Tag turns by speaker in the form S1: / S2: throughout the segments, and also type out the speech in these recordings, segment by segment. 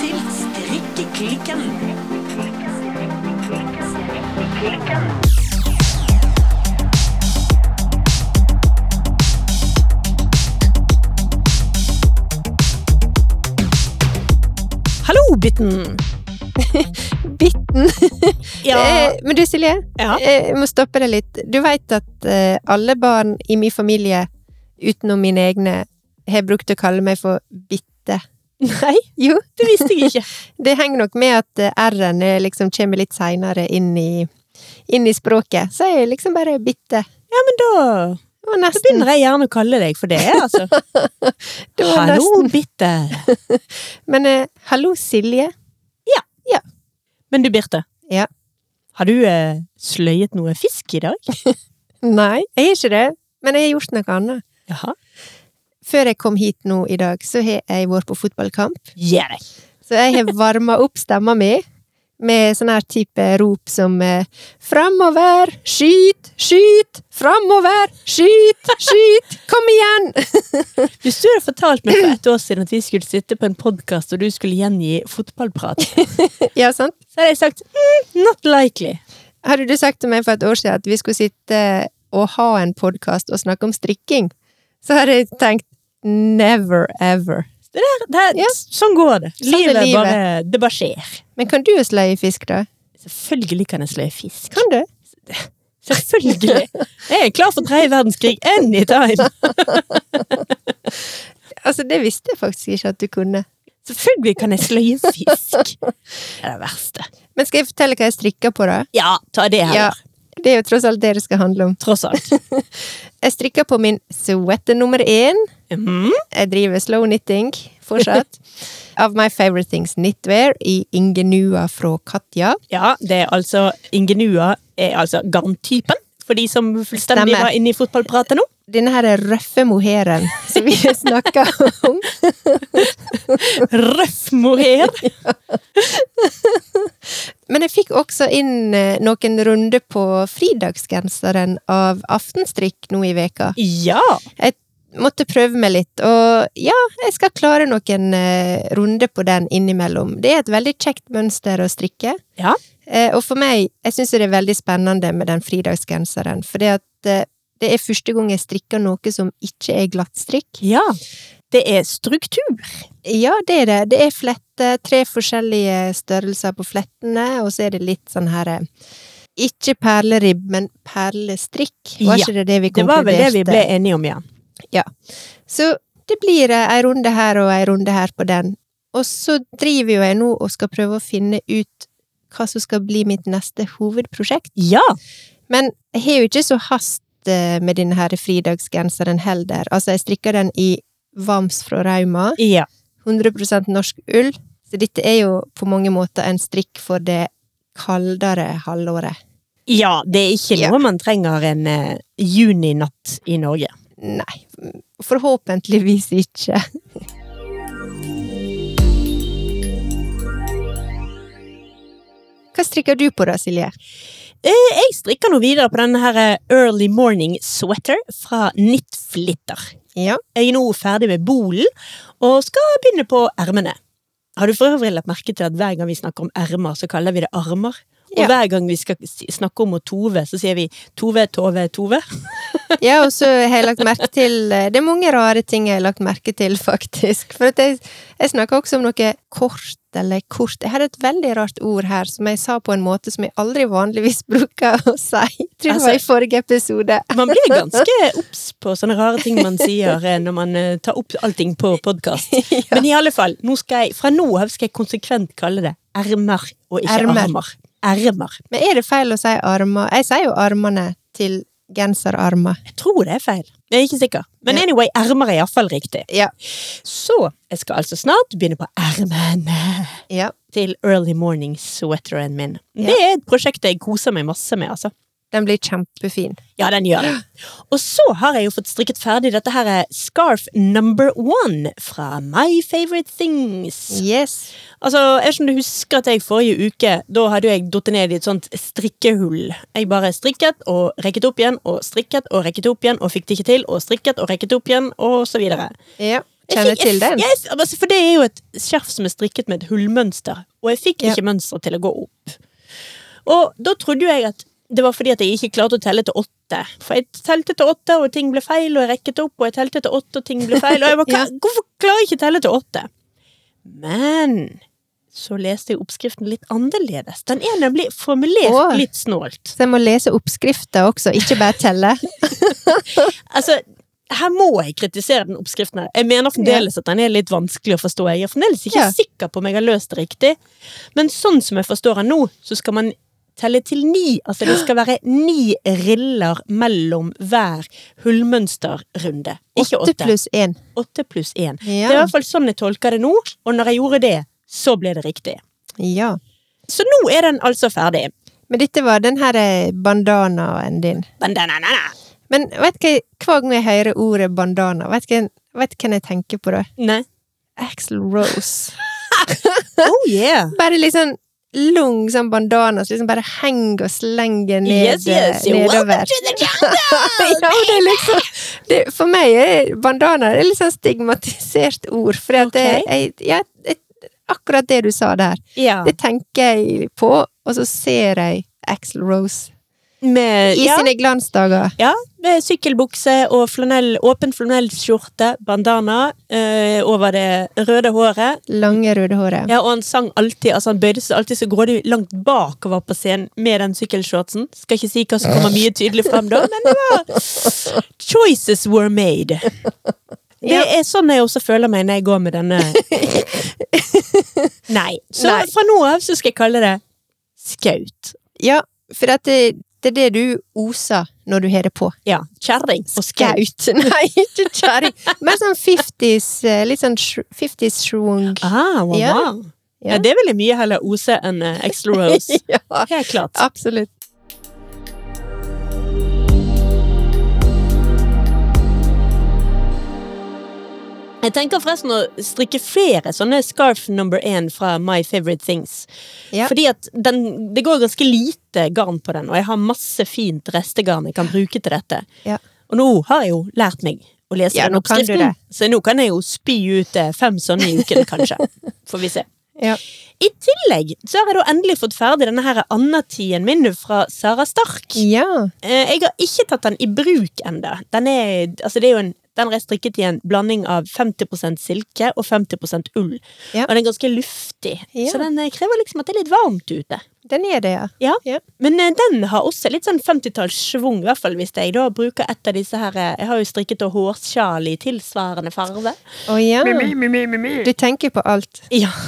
S1: til Strikkeklikken.
S2: Hallo, Bitten!
S3: Bitten.
S2: Ja,
S3: Eh, Men du Silje,
S2: Ja.
S3: eh, jeg må stoppe deg litt. Du veit at eh, alle barn i min familie, utenom mine egne, har brukt å kalle meg for Bitte.
S2: nei,
S3: Jo,
S2: det visste jeg ikke.
S3: det henger nok med at eh, R-en eh, liksom kommer litt seinere inn inn i språket. Så jeg liksom bare Bitte.
S2: Ja, men da, da begynner jeg gjerne å kalle deg for det, altså.
S3: det
S2: Hallo. Bitte!
S3: Men eh, hallo, Silje.
S2: Ja, Men du, Birte.
S3: Ja.
S2: Har du eh, sløyet noe fisk i dag?
S3: Nei, jeg har ikke det. Men jeg har gjort noe annet.
S2: Jaha.
S3: Før jeg kom hit nå i dag, så har jeg vært på fotballkamp.
S2: Yeah.
S3: Så jeg har varma opp stemma mi med sånn her type rop som eh, Framover! Skyt! Skyt! Framover! Skyt! Skyt! Kom igjen!
S2: Hvis du hadde fortalt meg for et år siden at vi skulle sitte på en podkast og du skulle gjengi fotballprat,
S3: Ja, sant?
S2: så hadde jeg sagt mm, not likely.
S3: Hadde du sagt til meg for et år siden at vi skulle sitte og ha en podkast og snakke om strikking, så hadde jeg tenkt never ever.
S2: Det der, det er,
S3: Ja.
S2: Sånn går det.
S3: Sånn
S2: livet,
S3: livet.
S2: bare Det bare skjer.
S3: Men kan du sløye fisk, da?
S2: Selvfølgelig kan jeg sløye fisk.
S3: Kan du?
S2: Selvfølgelig! Jeg er klar for tredje verdenskrig anytime!
S3: Altså, det visste jeg faktisk ikke at du kunne.
S2: Selvfølgelig kan jeg sløye fisk! Det er det verste.
S3: Men skal jeg fortelle hva jeg strikker på, da?
S2: Ja, ta det
S3: Ja, det er jo tross alt det det skal handle om.
S2: Tross alt.
S3: Jeg strikker på min sweater nummer én.
S2: Mhm.
S3: Jeg driver slow knitting fortsatt. Of my favorite things knitwear i Ingenua fra Katja.
S2: Ja, det er altså Ingenua er altså garntypen, for de som fullstendig
S3: Stemmer.
S2: var inne i fotballpratet nå.
S3: Denne her røffe moheren som vi snakker om.
S2: Røff moher!
S3: Men jeg fikk også inn eh, noen runder på fridagsgenseren av Aftenstrikk nå i veka.
S2: Ja!
S3: Jeg måtte prøve meg litt, og ja, jeg skal klare noen eh, runder på den innimellom. Det er et veldig kjekt mønster å strikke.
S2: Ja.
S3: Eh, og for meg, jeg syns det er veldig spennende med den fridagsgenseren, for det, at, eh, det er første gang jeg strikker noe som ikke er glattstrikk.
S2: Ja. Det er struktur.
S3: Ja, det er det. Det er flette, tre forskjellige størrelser på flettene, og så er det litt sånn her eh, Ikke perleribb, men perlestrikk. Var
S2: Ja,
S3: ikke det det vi
S2: Det var vel det vi ble enige om, ja.
S3: Så det blir ei runde her og ei runde her på den. Og så driver jo jeg nå og skal prøve å finne ut hva som skal bli mitt neste hovedprosjekt.
S2: Ja!
S3: Men jeg har jo ikke så hast eh, med denne her fridagsgenseren heller. Altså, jeg strikker den i Vams fra Rauma.
S2: Ja.
S3: 100% norsk ull. Så dette er jo på mange måter en strikk for det kaldere halvåret.
S2: Ja, det er ikke
S3: Ja.
S2: noe man trenger en uh, juninatt i Norge.
S3: Nei, forhåpentligvis ikke. Hva strikker du på da, Silje?
S2: Eh, Jeg strikker nå videre på denne her eh, Early Morning Sweater fra Knitflitter.
S3: Ja.
S2: Jeg er nå ferdig med bolen, og skal begynne på ermene. Har du for øvrig lagt merke til at hver gang vi snakker om ermer, så kaller vi det armer? Og
S3: Ja.
S2: hver gang vi skal snakke om tove, så sier vi Tove, Tove, Tove.
S3: Ja, og så har jeg lagt merke til eh, Det er mange rare ting jeg har lagt merke til, faktisk. For jeg, jeg snakker også om noe kort eller kort. Jeg hadde et veldig rart ord her som jeg sa på en måte som jeg aldri vanligvis bruker å si. Jeg tror det var i forrige episode.
S2: Man blir ganske obs på sånne rare ting man sier eh, når man eh, tar opp allting på podkast. Men i alle fall, nå jeg, fra nå av skal jeg konsekvent kalle det ermer og ikke armer. Ermer.
S3: Men er det feil å si armer? Jeg sier jo armene til genserarmer.
S2: Jeg tror det er feil. Jeg er ikke sikker. Men anyway, ermer er iallfall riktig.
S3: Ja.
S2: Så jeg skal altså snart begynne på ermene
S3: Ja.
S2: til early morning sweateren min.
S3: Ja.
S2: Det er et prosjekt jeg koser meg masse med, altså.
S3: Den blir kjempefin.
S2: Ja, den gjør det. Og så har jeg jo fått strikket ferdig dette her er scarf number one fra My Favorite Things.
S3: Yes.
S2: Altså, jeg vet ikke om du husker at jeg forrige uke, da hadde jeg datt ned i et sånt strikkehull. Jeg bare strikket og rekket opp igjen, og strikket og rekket opp igjen, og fikk det ikke til, og strikket og rekket opp igjen, og så videre.
S3: Ja. kjenner til den.
S2: Yes, altså, for det er jo et skjerf som er strikket med et hullmønster, og jeg fikk
S3: Ja.
S2: ikke mønsteret til å gå opp. Og da trodde jo jeg at det var fordi at jeg ikke klarte å telle til åtte. For jeg telte til åtte, og ting ble feil, og jeg rekket opp, og jeg telte til åtte, og ting ble feil. Og jeg bare,
S3: Ja.
S2: Hvorfor klarer jeg ikke å telle til åtte? Men så leste jeg oppskriften litt annerledes. Den er nemlig formulert
S3: Åh.
S2: litt snålt.
S3: Så jeg må lese oppskrifta også, ikke bare telle.
S2: Altså, her må jeg kritisere den oppskriften her. Jeg mener fremdeles at den er litt vanskelig å forstå. Jeg er fremdeles ikke
S3: Ja.
S2: sikker på om jeg har løst det riktig. Men sånn som jeg forstår den nå, så skal man telle til ni. Altså det skal være ni riller mellom hver hullmønsterrunde. Ikke
S3: Åtte
S2: åtte.
S3: pluss én.
S2: Åtte pluss én. Det er i hvert fall sånn jeg tolker det nå, og når jeg gjorde det, så ble det riktig.
S3: ja.
S2: Så nå er den altså ferdig.
S3: Men dette var den her eh, bandanaen din.
S2: Bandana. den er
S3: Men vet du hva, hver gang jeg hører ordet bandana, vet du hvem jeg tenker på da?
S2: nei.
S3: Axel Rose.
S2: Oh yeah!
S3: Bare sånn lang sånn bandana som liksom bare henger og slenger ned,
S2: Yes, yes,
S3: nedover. ja, det er liksom det, For meg er bandana et litt sånn stigmatisert ord. For at det,
S2: Ok.
S3: jeg, jeg, jeg, akkurat det du sa der,
S2: Ja.
S3: det tenker jeg på, og så ser jeg Axel Rose
S2: Med,
S3: i
S2: ja.
S3: sine glansdager.
S2: Ja, sykkelbukse og flanell, åpen flanellskjorte, bandana øh, over det røde håret.
S3: Lange, røde håret.
S2: Ja, og han sang alltid, altså han bøyde seg alltid så grådig langt bakover på scenen med den sykkelshortsen. Skal ikke si hva som kommer mye tydelig frem da, men det var Choices were made. Det er sånn jeg også føler meg når jeg går med denne Nei. Så
S3: Nei.
S2: fra nå av så skal jeg kalle det skaut.
S3: Ja, for at det, det er det du oser når du har det på.
S2: Ja. Kjerring og skaut.
S3: Nei, ikke kjerring. Mer sånn 50s, eh, litt sånn sh- 50s schwung.
S2: Ah, wow,
S3: Ja.
S2: wow. Ja, det vil jeg mye heller ose enn uh, Extra Rose.
S3: ja,
S2: Helt klart.
S3: absolutt.
S2: Jeg tenker forresten å strikke flere sånne scarf number én fra My Favorite Things.
S3: Ja.
S2: Fordi at den, det går ganske lite garn på den, og jeg har masse fint restegarn jeg kan bruke til dette.
S3: Ja.
S2: Og nå har jeg jo lært meg å lese
S3: Ja,
S2: den oppskriften, så nå kan jeg jo spy ut eh, fem sånne i uken, kanskje. Får vi se.
S3: Ja.
S2: I tillegg så har jeg da endelig fått ferdig denne her Anna-tien min fra Sara Stark.
S3: ja.
S2: Eh, Jeg har ikke tatt den i bruk er, altså det er jo en, den er strikket i en blanding av 50% silke og 50% ull.
S3: Ja.
S2: Og den er ganske luftig,
S3: Ja.
S2: så den eh, krever liksom at det er litt varmt ute.
S3: Den er det, ja.
S2: Ja.
S3: Ja.
S2: Men eh, den har også litt sånn 50-tallssvung, i hvert fall hvis jeg da bruker et av disse her eh, Jeg har jo strikket da hårsjal i tilsvarende farve.
S3: Å ja. Du tenker på alt.
S2: Ja.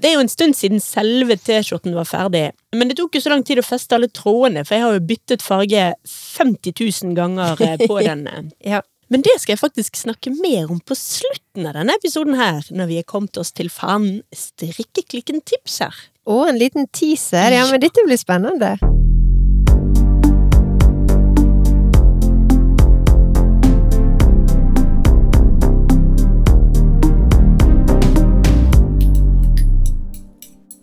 S2: Det er jo en stund siden selve T-skjorten var ferdig, men det tok jo så lang tid å feste alle trådene, for jeg har jo byttet farge 50 000 ganger eh, på den. eh.
S3: Ja.
S2: Men det skal jeg faktisk snakke mer om på slutten av denne episoden her, når vi er kommet oss til fanen strikkeklikken tips her.
S3: Å, en liten teaser. Ja, men dette blir spennende.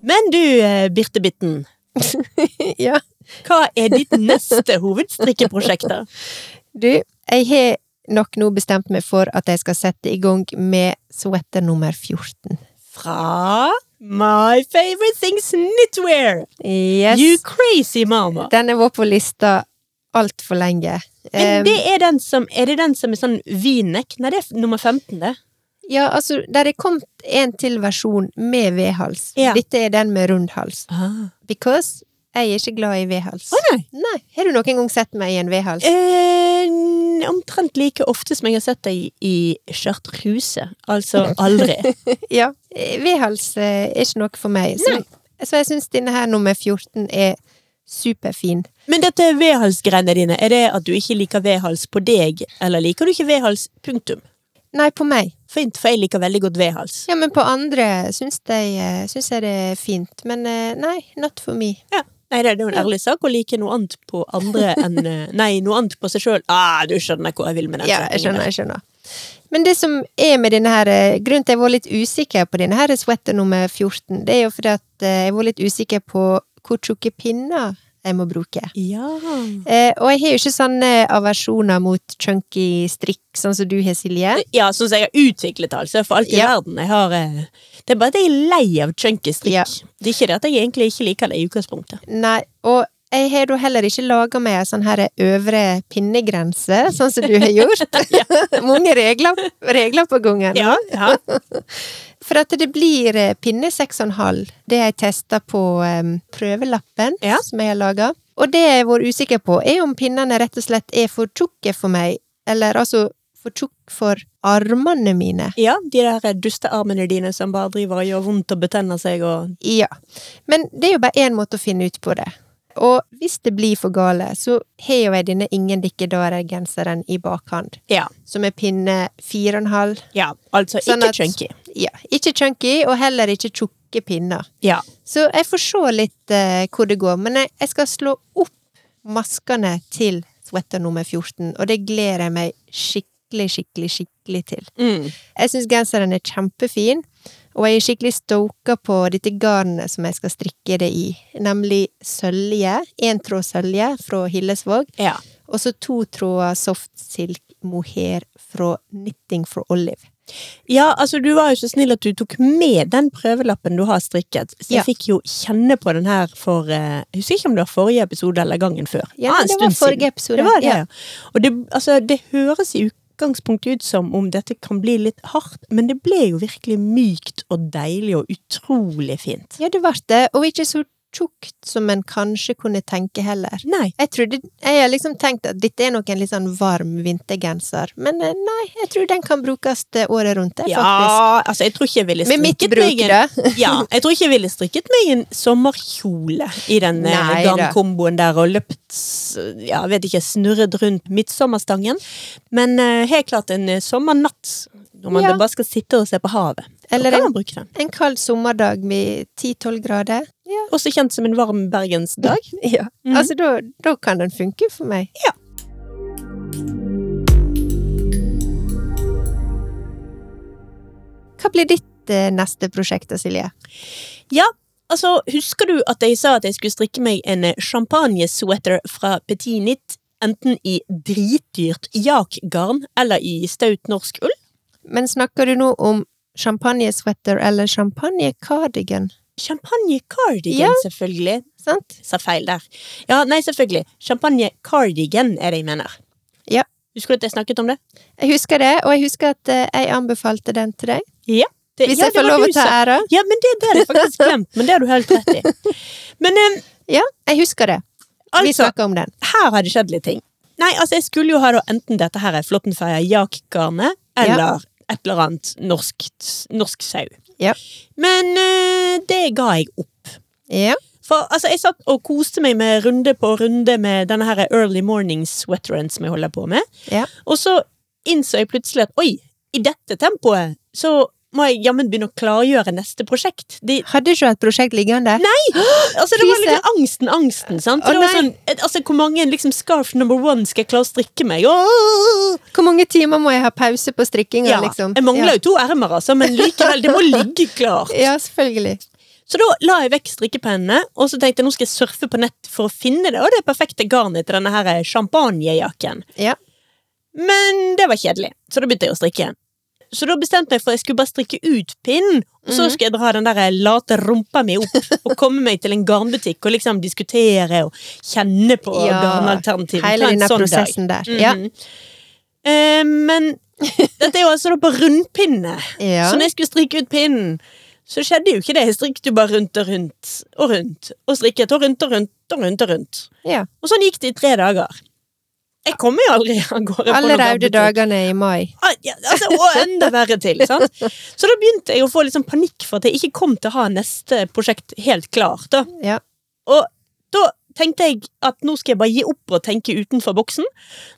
S2: Men du, eh, Birte Bitten,
S3: ja.
S2: hva er ditt neste hovedstrikkeprosjekt da?
S3: Du, jeg har nok nå bestemt meg for at jeg skal sette i gang med sweater nummer 14.
S2: Fra My Favorite Things Knitwear!
S3: Yes.
S2: You crazy mama!
S3: Den har vært på lista altfor lenge.
S2: Men det er den som Er det den som er sånn v-neck? Nei, det er nummer 15, det.
S3: ja, altså, der er kommet en til versjon med V-hals.
S2: Ja.
S3: Dette er den med rund hals.
S2: Ah.
S3: Because jeg er ikke glad i V-hals.
S2: Å nei!
S3: Nei. Har du noen gang sett meg i en V-hals?
S2: Eh, omtrent like ofte som jeg har sett deg i skjørtruse. Altså aldri.
S3: Ja. Vedhals eh, er ikke noe for meg. Så, så jeg syns denne her nummer 14 er superfin.
S2: Men dette V-halsgreiene dine, er det at du ikke liker V-hals på deg, eller liker du ikke V-hals punktum?
S3: Nei, på meg.
S2: Fint, for jeg liker veldig godt V-hals.
S3: Ja, men på andre syns jeg, eh, syns jeg det er fint. Men eh, nei, not for me.
S2: Ja. Nei, det er jo en ærlig sak å like noe annet på andre enn eh, Nei, noe annet på seg sjøl. Ah, du skjønner hvor jeg vil med den
S3: Ja, jeg skjønner, jeg skjønner. Men det som er med denne her eh, Grunnen til at jeg var litt usikker på denne her sweater nummer 14, det er jo fordi at eh, jeg var litt usikker på hvor tjukke pinner jeg må bruke.
S2: Ja.
S3: Eh, og jeg har jo ikke sånne aversjoner mot chunky strikk, sånn som du har, Silje.
S2: Ja, sånn som jeg har utviklet, altså. For alt i
S3: Ja.
S2: verden. Jeg har eh, Det er bare at jeg er lei av chunky strikk.
S3: Ja.
S2: Det er ikke det at jeg egentlig ikke liker det i utgangspunktet.
S3: Nei, og jeg har da heller ikke laga meg en sånn her øvre pinnegrense, sånn som du har gjort. Mange regler, regler på gangen.
S2: Ja, ja.
S3: For at det blir eh, pinne 6,5. Det har jeg testa på em, prøvelappen
S2: Ja.
S3: som jeg har laga. Og det jeg har vært usikker på, er om pinnene rett og slett er for tjukke for meg. Eller altså for tjukk for armene mine.
S2: ja, de der dustearmene dine som bare driver og gjør vondt og betenner seg og
S3: Ja. Men det er jo bare én måte å finne ut på det. Og hvis det blir for gale, så har jo jeg denne Ingen Dikkedare-genseren i bakhånd.
S2: Ja.
S3: Som er pinne 4,5.
S2: ja altså
S3: Sånn
S2: ikke
S3: at-
S2: chunky.
S3: Ja, ikke chunky, og heller ikke tjukke pinner.
S2: Ja.
S3: Så jeg får se litt uh, hvor det går. Men jeg, jeg skal slå opp maskene til sweater nummer 14, og det gleder jeg meg skikkelig, skikkelig, skikkelig til.
S2: Mm.
S3: Jeg syns genseren er kjempefin, og jeg er skikkelig stoka på dette garnet som jeg skal strikke det i, nemlig sølje. Én tråd sølje fra Hillesvåg,
S2: ja.
S3: og så to tråder soft silk mohair fra Knitting for Olive.
S2: Ja, altså du var jo så snill at du tok med den prøvelappen du har strikket. Så jeg
S3: Ja.
S2: fikk jo kjenne på den her for eh, Jeg husker ikke om det var forrige episode eller gangen før.
S3: Ja,
S2: Ah,
S3: det var
S2: siden.
S3: forrige episode.
S2: Det var det,
S3: Ja.
S2: ja. Og det, altså, det høres i utgangspunktet ut som om dette kan bli litt hardt, men det ble jo virkelig mykt og deilig og utrolig fint.
S3: Ja, det ble det, og ikke så tjukt som en kanskje kunne tenke heller.
S2: Nei.
S3: Jeg trodde, jeg har liksom tenkt at dette er nok en litt sånn varm vintergenser, men eh, nei, jeg tror den kan brukes året rundt, faktisk.
S2: Ja, altså jeg tror ikke jeg ville strikket
S3: bruk,
S2: meg en, ja, jeg tror ikke jeg ville strikket meg en sommerkjole i den eh,
S3: Nei
S2: der og løpt ja, vet ikke, snurret rundt midtsommerstangen. Men eh, helt klart en sommernatt når man
S3: Ja.
S2: bare skal sitte og se på havet.
S3: Eller
S2: kan
S3: en-. En kald sommerdag med 10-12 grader. Ja.
S2: Også kjent som en varm bergensdag.
S3: ja.
S2: Mhm.
S3: Altså, da, da kan den funke for meg.
S2: Ja.
S3: Hva blir ditt eh, neste prosjekt Silje?
S2: Ja, altså, husker du at jeg sa at jeg skulle strikke meg en eh, champagnesweater fra Petit Nit? enten i dritdyrt jakgarn eller i staut norsk ull?
S3: Men snakker du nå om champagnesweater eller champagnecardigan?
S2: Champagne cardigan,
S3: Ja.
S2: selvfølgelig.
S3: Sant?
S2: Sa feil der. Ja, nei, selvfølgelig. Champagne cardigan er det jeg mener.
S3: Ja.
S2: Husker du at jeg snakket om det?
S3: Jeg husker det, og jeg husker at eh, jeg anbefalte den til deg.
S2: Ja. Det,
S3: Hvis
S2: ja,
S3: jeg får lov å ta æra?
S2: Ja, men det, det hadde jeg faktisk glemt, men det har du helt rett i. Men um,
S3: Ja, jeg husker det. Vi
S2: altså,
S3: om den.
S2: her har det skjedd litt ting. Nei, altså, jeg skulle jo ha da enten dette her er Flåttenferja jakgarnet, eller et eller annet norsk, norsk sau.
S3: Ja.
S2: Men uh, det ga jeg opp.
S3: Ja.
S2: For altså, jeg satt og koste meg med runde på runde med denne her early morning sweateren som jeg holder på med.
S3: Ja.
S2: Og så innså jeg plutselig at oi, i dette tempoet så må jeg jammen begynne å klargjøre neste prosjekt. De,
S3: Hadde ikke du et prosjekt liggende?
S2: Nei! Altså, det var
S3: litt
S2: liksom angsten, angsten. sant?
S3: Å,
S2: sånn, altså, Hvor mange liksom, scarf number one skal jeg klare å strikke meg? Åh!
S3: Hvor mange timer må jeg ha pause på strikkinga,
S2: Ja,
S3: liksom?
S2: Jeg mangler jo to ermer, altså, men likevel, det må ligge klart.
S3: Ja, selvfølgelig.
S2: Så da la jeg vekk strikkepennene, og så tenkte jeg nå skal jeg surfe på nett for å finne det, og det perfekte garnet til denne her champagnejakken.
S3: Ja.
S2: Men det var kjedelig, så da begynte jeg å strikke igjen. Så da bestemte jeg for at jeg skulle bare strikke ut pinnen, og så
S3: Mhm.
S2: skulle jeg dra den der late rumpa mi opp og komme meg til en garnbutikk og liksom diskutere og kjenne på
S3: Ja,
S2: garnalternativet.
S3: Hele denne
S2: sånn dag.
S3: prosessen der. Ja.
S2: Mhm. Eh, men dette er jo altså da på rundpinne.
S3: Ja.
S2: Så når jeg skulle strikke ut pinnen, så skjedde jo ikke det. Jeg strikket jo bare rundt og rundt og rundt. Og strikket og rundt og rundt og rundt. Og rundt.
S3: ja.
S2: Og sånn gikk det i tre dager. Jeg kommer jo aldri av gårde på
S3: Alle røde dagene i mai.
S2: Ah, altså, og enda verre til. Sant? Så da begynte jeg å få litt sånn panikk for at jeg ikke kom til å ha neste prosjekt helt klart. Da.
S3: Ja.
S2: Og da tenkte jeg at nå skal jeg bare gi opp og tenke utenfor boksen.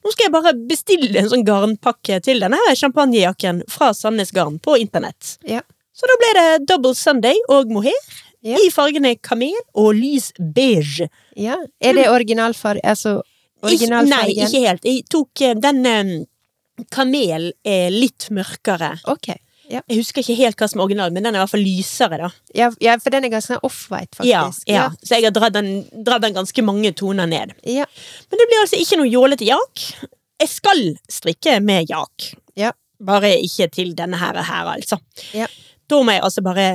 S2: Nå skal jeg bare bestille en sånn garnpakke til denne her champagnejakken fra Sandnes Garn på internett.
S3: Ja.
S2: Så da ble det double Sunday og mohair
S3: Ja.
S2: i fargene kamel og lys beige.
S3: ja. Er det originalfarge Altså
S2: Ikke, nei, ikke helt. Jeg tok eh, den eh, Kamel er litt mørkere.
S3: Ok. Ja.
S2: Jeg husker ikke helt hva som er original, men den er i hvert fall lysere, da.
S3: Ja, ja for den er ganske sånn off-white,
S2: Ja,
S3: faktisk.
S2: ja. Så jeg har dratt den, dratt den ganske mange toner ned.
S3: ja.
S2: Men det blir altså ikke noe jålete jak. Jeg skal strikke med jak.
S3: Ja.
S2: Bare ikke til denne her, her altså.
S3: Ja.
S2: Da må jeg altså bare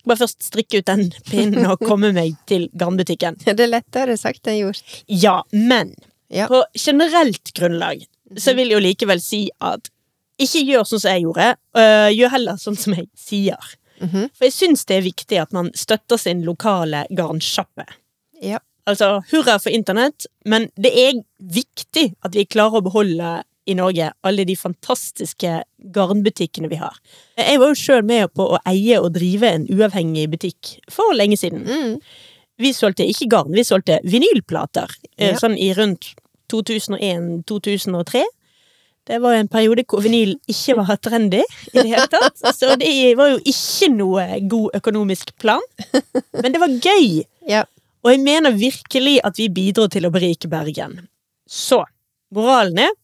S2: skal bare først strikke ut den pinnen og komme meg til garnbutikken.
S3: Det er lettere sagt enn gjort.
S2: Ja, men
S3: Ja.
S2: på generelt grunnlag så vil jeg jo likevel si at ikke gjør sånn som jeg gjorde, øh, gjør heller sånn som jeg sier.
S3: Mhm.
S2: For jeg syns det er viktig at man støtter sin lokale garnsjappe.
S3: Ja.
S2: Altså, hurra for internett, men det er viktig at vi klarer å beholde i Norge alle de fantastiske garnbutikkene vi har. Jeg var jo sjøl med på å eie og drive en uavhengig butikk for lenge siden.
S3: Mm.
S2: Vi solgte ikke garn, vi solgte vinylplater. eh,
S3: Ja.
S2: Sånn i rundt 2001-2003. Det var en periode hvor vinyl ikke var trendy i det hele tatt. Så det var jo ikke noe god økonomisk plan. Men det var gøy.
S3: Ja.
S2: Og jeg mener virkelig at vi bidro til å berike Bergen. Så moralen er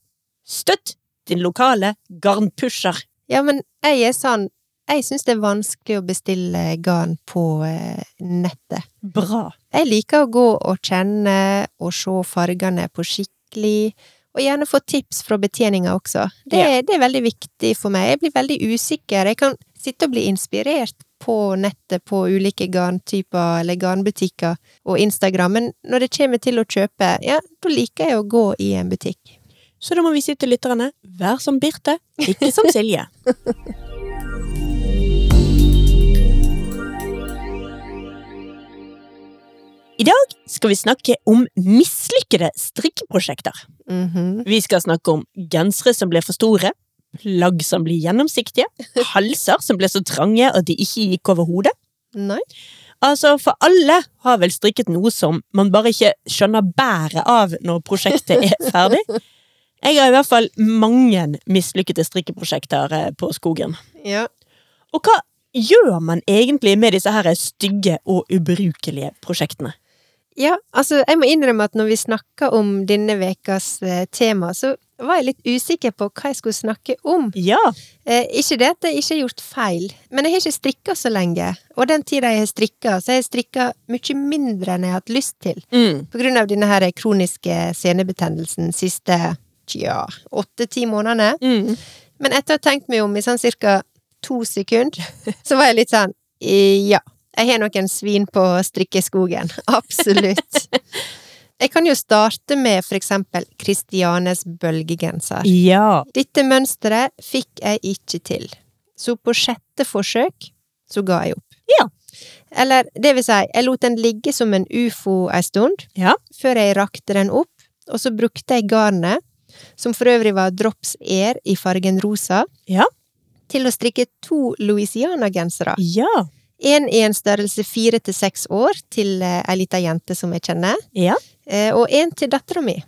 S2: støtt din lokale garnpusher.
S3: ja, men jeg er sånn Jeg syns det er vanskelig å bestille garn på eh, nettet.
S2: Bra.
S3: Jeg liker å gå og kjenne og se fargene på skikkelig, og gjerne få tips fra betjeninga også. Det,
S2: Ja.
S3: det er veldig viktig for meg. Jeg blir veldig usikker. Jeg kan sitte og bli inspirert på nettet på ulike garntyper eller garnbutikker og Instagram, men når det kommer til å kjøpe, ja, da liker jeg å gå i en butikk.
S2: Så da må vi si til lytterne, vær som Birte, ikke som Silje. skal vi snakke om mislykkede strikkeprosjekter.
S3: Mhm.
S2: Vi skal snakke om gensere som ble for store, plagg som blir gjennomsiktige, halser som ble så trange at de ikke gikk over hodet.
S3: Nei?
S2: Altså, for alle har vel strikket noe som man bare ikke skjønner bæret av når prosjektet er ferdig. Jeg har i hvert fall mange mislykkede strikkeprosjekter eh, på skogen.
S3: Ja.
S2: Og hva gjør man egentlig med disse her stygge og ubrukelige prosjektene?
S3: Ja, altså, jeg må innrømme at når vi snakka om denne vekas eh, tema, så var jeg litt usikker på hva jeg skulle snakke om.
S2: Ja,
S3: Eh, ikke det at jeg ikke har gjort feil, men jeg har ikke strikka så lenge. Og den tida jeg har strikka, så har jeg strikka mye mindre enn jeg har hatt lyst til.
S2: mm.
S3: På grunn av denne her kroniske senebetennelsen siste tja, åtte-ti månedene.
S2: Mm.
S3: Men etter å ha tenkt meg om i sånn cirka to sekunder, så var jeg litt sånn eh, ja. Jeg har noen svin på strikkeskogen. Absolutt. Jeg kan jo starte med for eksempel Kristianes bølgegenser.
S2: ja.
S3: Dette mønsteret fikk jeg ikke til, så på sjette forsøk så ga jeg opp.
S2: Ja.
S3: Eller det vil si, jeg lot den ligge som en ufo ei stund,
S2: Ja.
S3: før jeg rakte den opp, og så brukte jeg garnet, som for øvrig var Drops Air i fargen rosa,
S2: Ja.
S3: til å strikke to Louisiana-gensere.
S2: Ja.
S3: En i en størrelse fire til seks år, til eh, ei lita jente som jeg kjenner,
S2: Ja.
S3: eh, og en til dattera mi.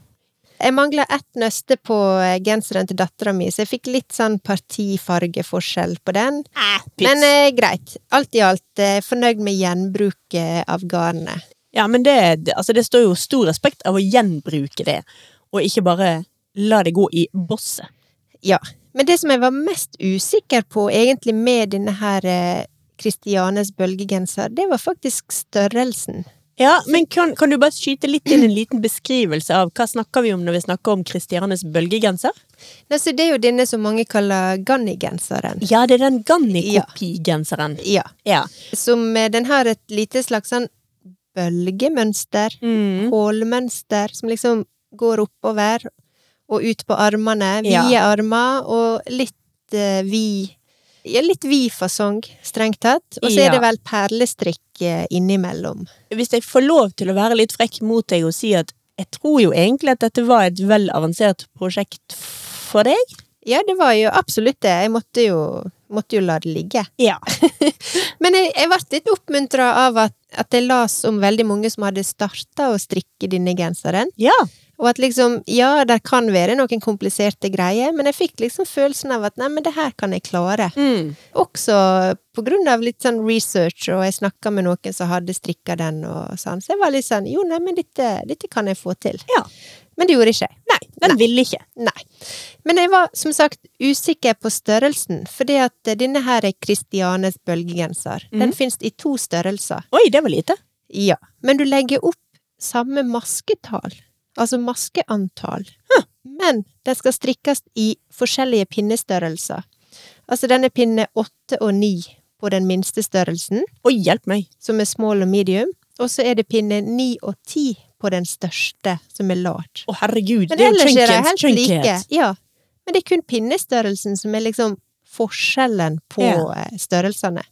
S3: Jeg mangla ett nøste på eh, genseren til dattera mi, så jeg fikk litt sånn partifargeforskjell på den.
S2: Eh,
S3: Men eh, greit. Alt i alt eh, fornøyd med gjenbruket av garnet.
S2: Ja, men det, altså det står jo stor respekt av å gjenbruke det, og ikke bare la det gå i bosset.
S3: Ja. Men det som jeg var mest usikker på egentlig med denne her Kristianes bølgegenser, det var faktisk størrelsen.
S2: Ja, men kan, kan du bare skyte litt inn en liten beskrivelse av hva snakker vi om når vi snakker om Kristianes bølgegenser?
S3: Nei, så det er jo denne som mange kaller Ganni-genseren.
S2: Ja, det er den Ganni-kopigenseren.
S3: Ja.
S2: Ja.
S3: Som eh, den har et lite slags sånn bølgemønster.
S2: Mm.
S3: Hålmønster som liksom går oppover og ut på armene.
S2: Ja.
S3: Vide armer og litt eh, vid Ja, litt vid fasong, strengt tatt. Og så er det vel perlestrikk eh, innimellom.
S2: Hvis jeg får lov til å være litt frekk mot deg og si at jeg tror jo egentlig at dette var et vel avansert prosjekt for deg.
S3: Ja, det var jo absolutt det. Jeg måtte jo, måtte jo la det ligge.
S2: Ja.
S3: Men jeg, jeg ble litt oppmuntra av at, at jeg las om veldig mange som hadde starta å strikke denne genseren.
S2: Ja.
S3: Og at liksom, ja, det kan være noen kompliserte greier, men jeg fikk liksom følelsen av at nei, men det her kan jeg klare.
S2: Mm.
S3: Også på grunn av litt sånn research, og jeg snakka med noen som hadde strikka den og sånn, så jeg var litt sånn jo, nei, men dette, dette kan jeg få til.
S2: Ja.
S3: Men det gjorde ikke jeg.
S2: Nei, den
S3: Nei.
S2: ville ikke.
S3: Nei. Men jeg var som sagt usikker på størrelsen, fordi at denne her er Christianes bølgegenser. Den
S2: fins
S3: finnes i to størrelser.
S2: Oi, det var lite.
S3: Ja. Men du legger opp samme masketall, altså maskeantall. Men den skal strikkes i forskjellige pinnestørrelser. Altså den er pinne åtte og ni på den minste størrelsen,
S2: Oi, hjelp meg.
S3: som er small og medium, og så er det pinne ni og ti på den største, som er large.
S2: Å, herregud.
S3: Men
S2: det er jo
S3: ellers er de helt like. Ja. Men det er kun pinnestørrelsen som er liksom forskjellen på eh, størrelsene.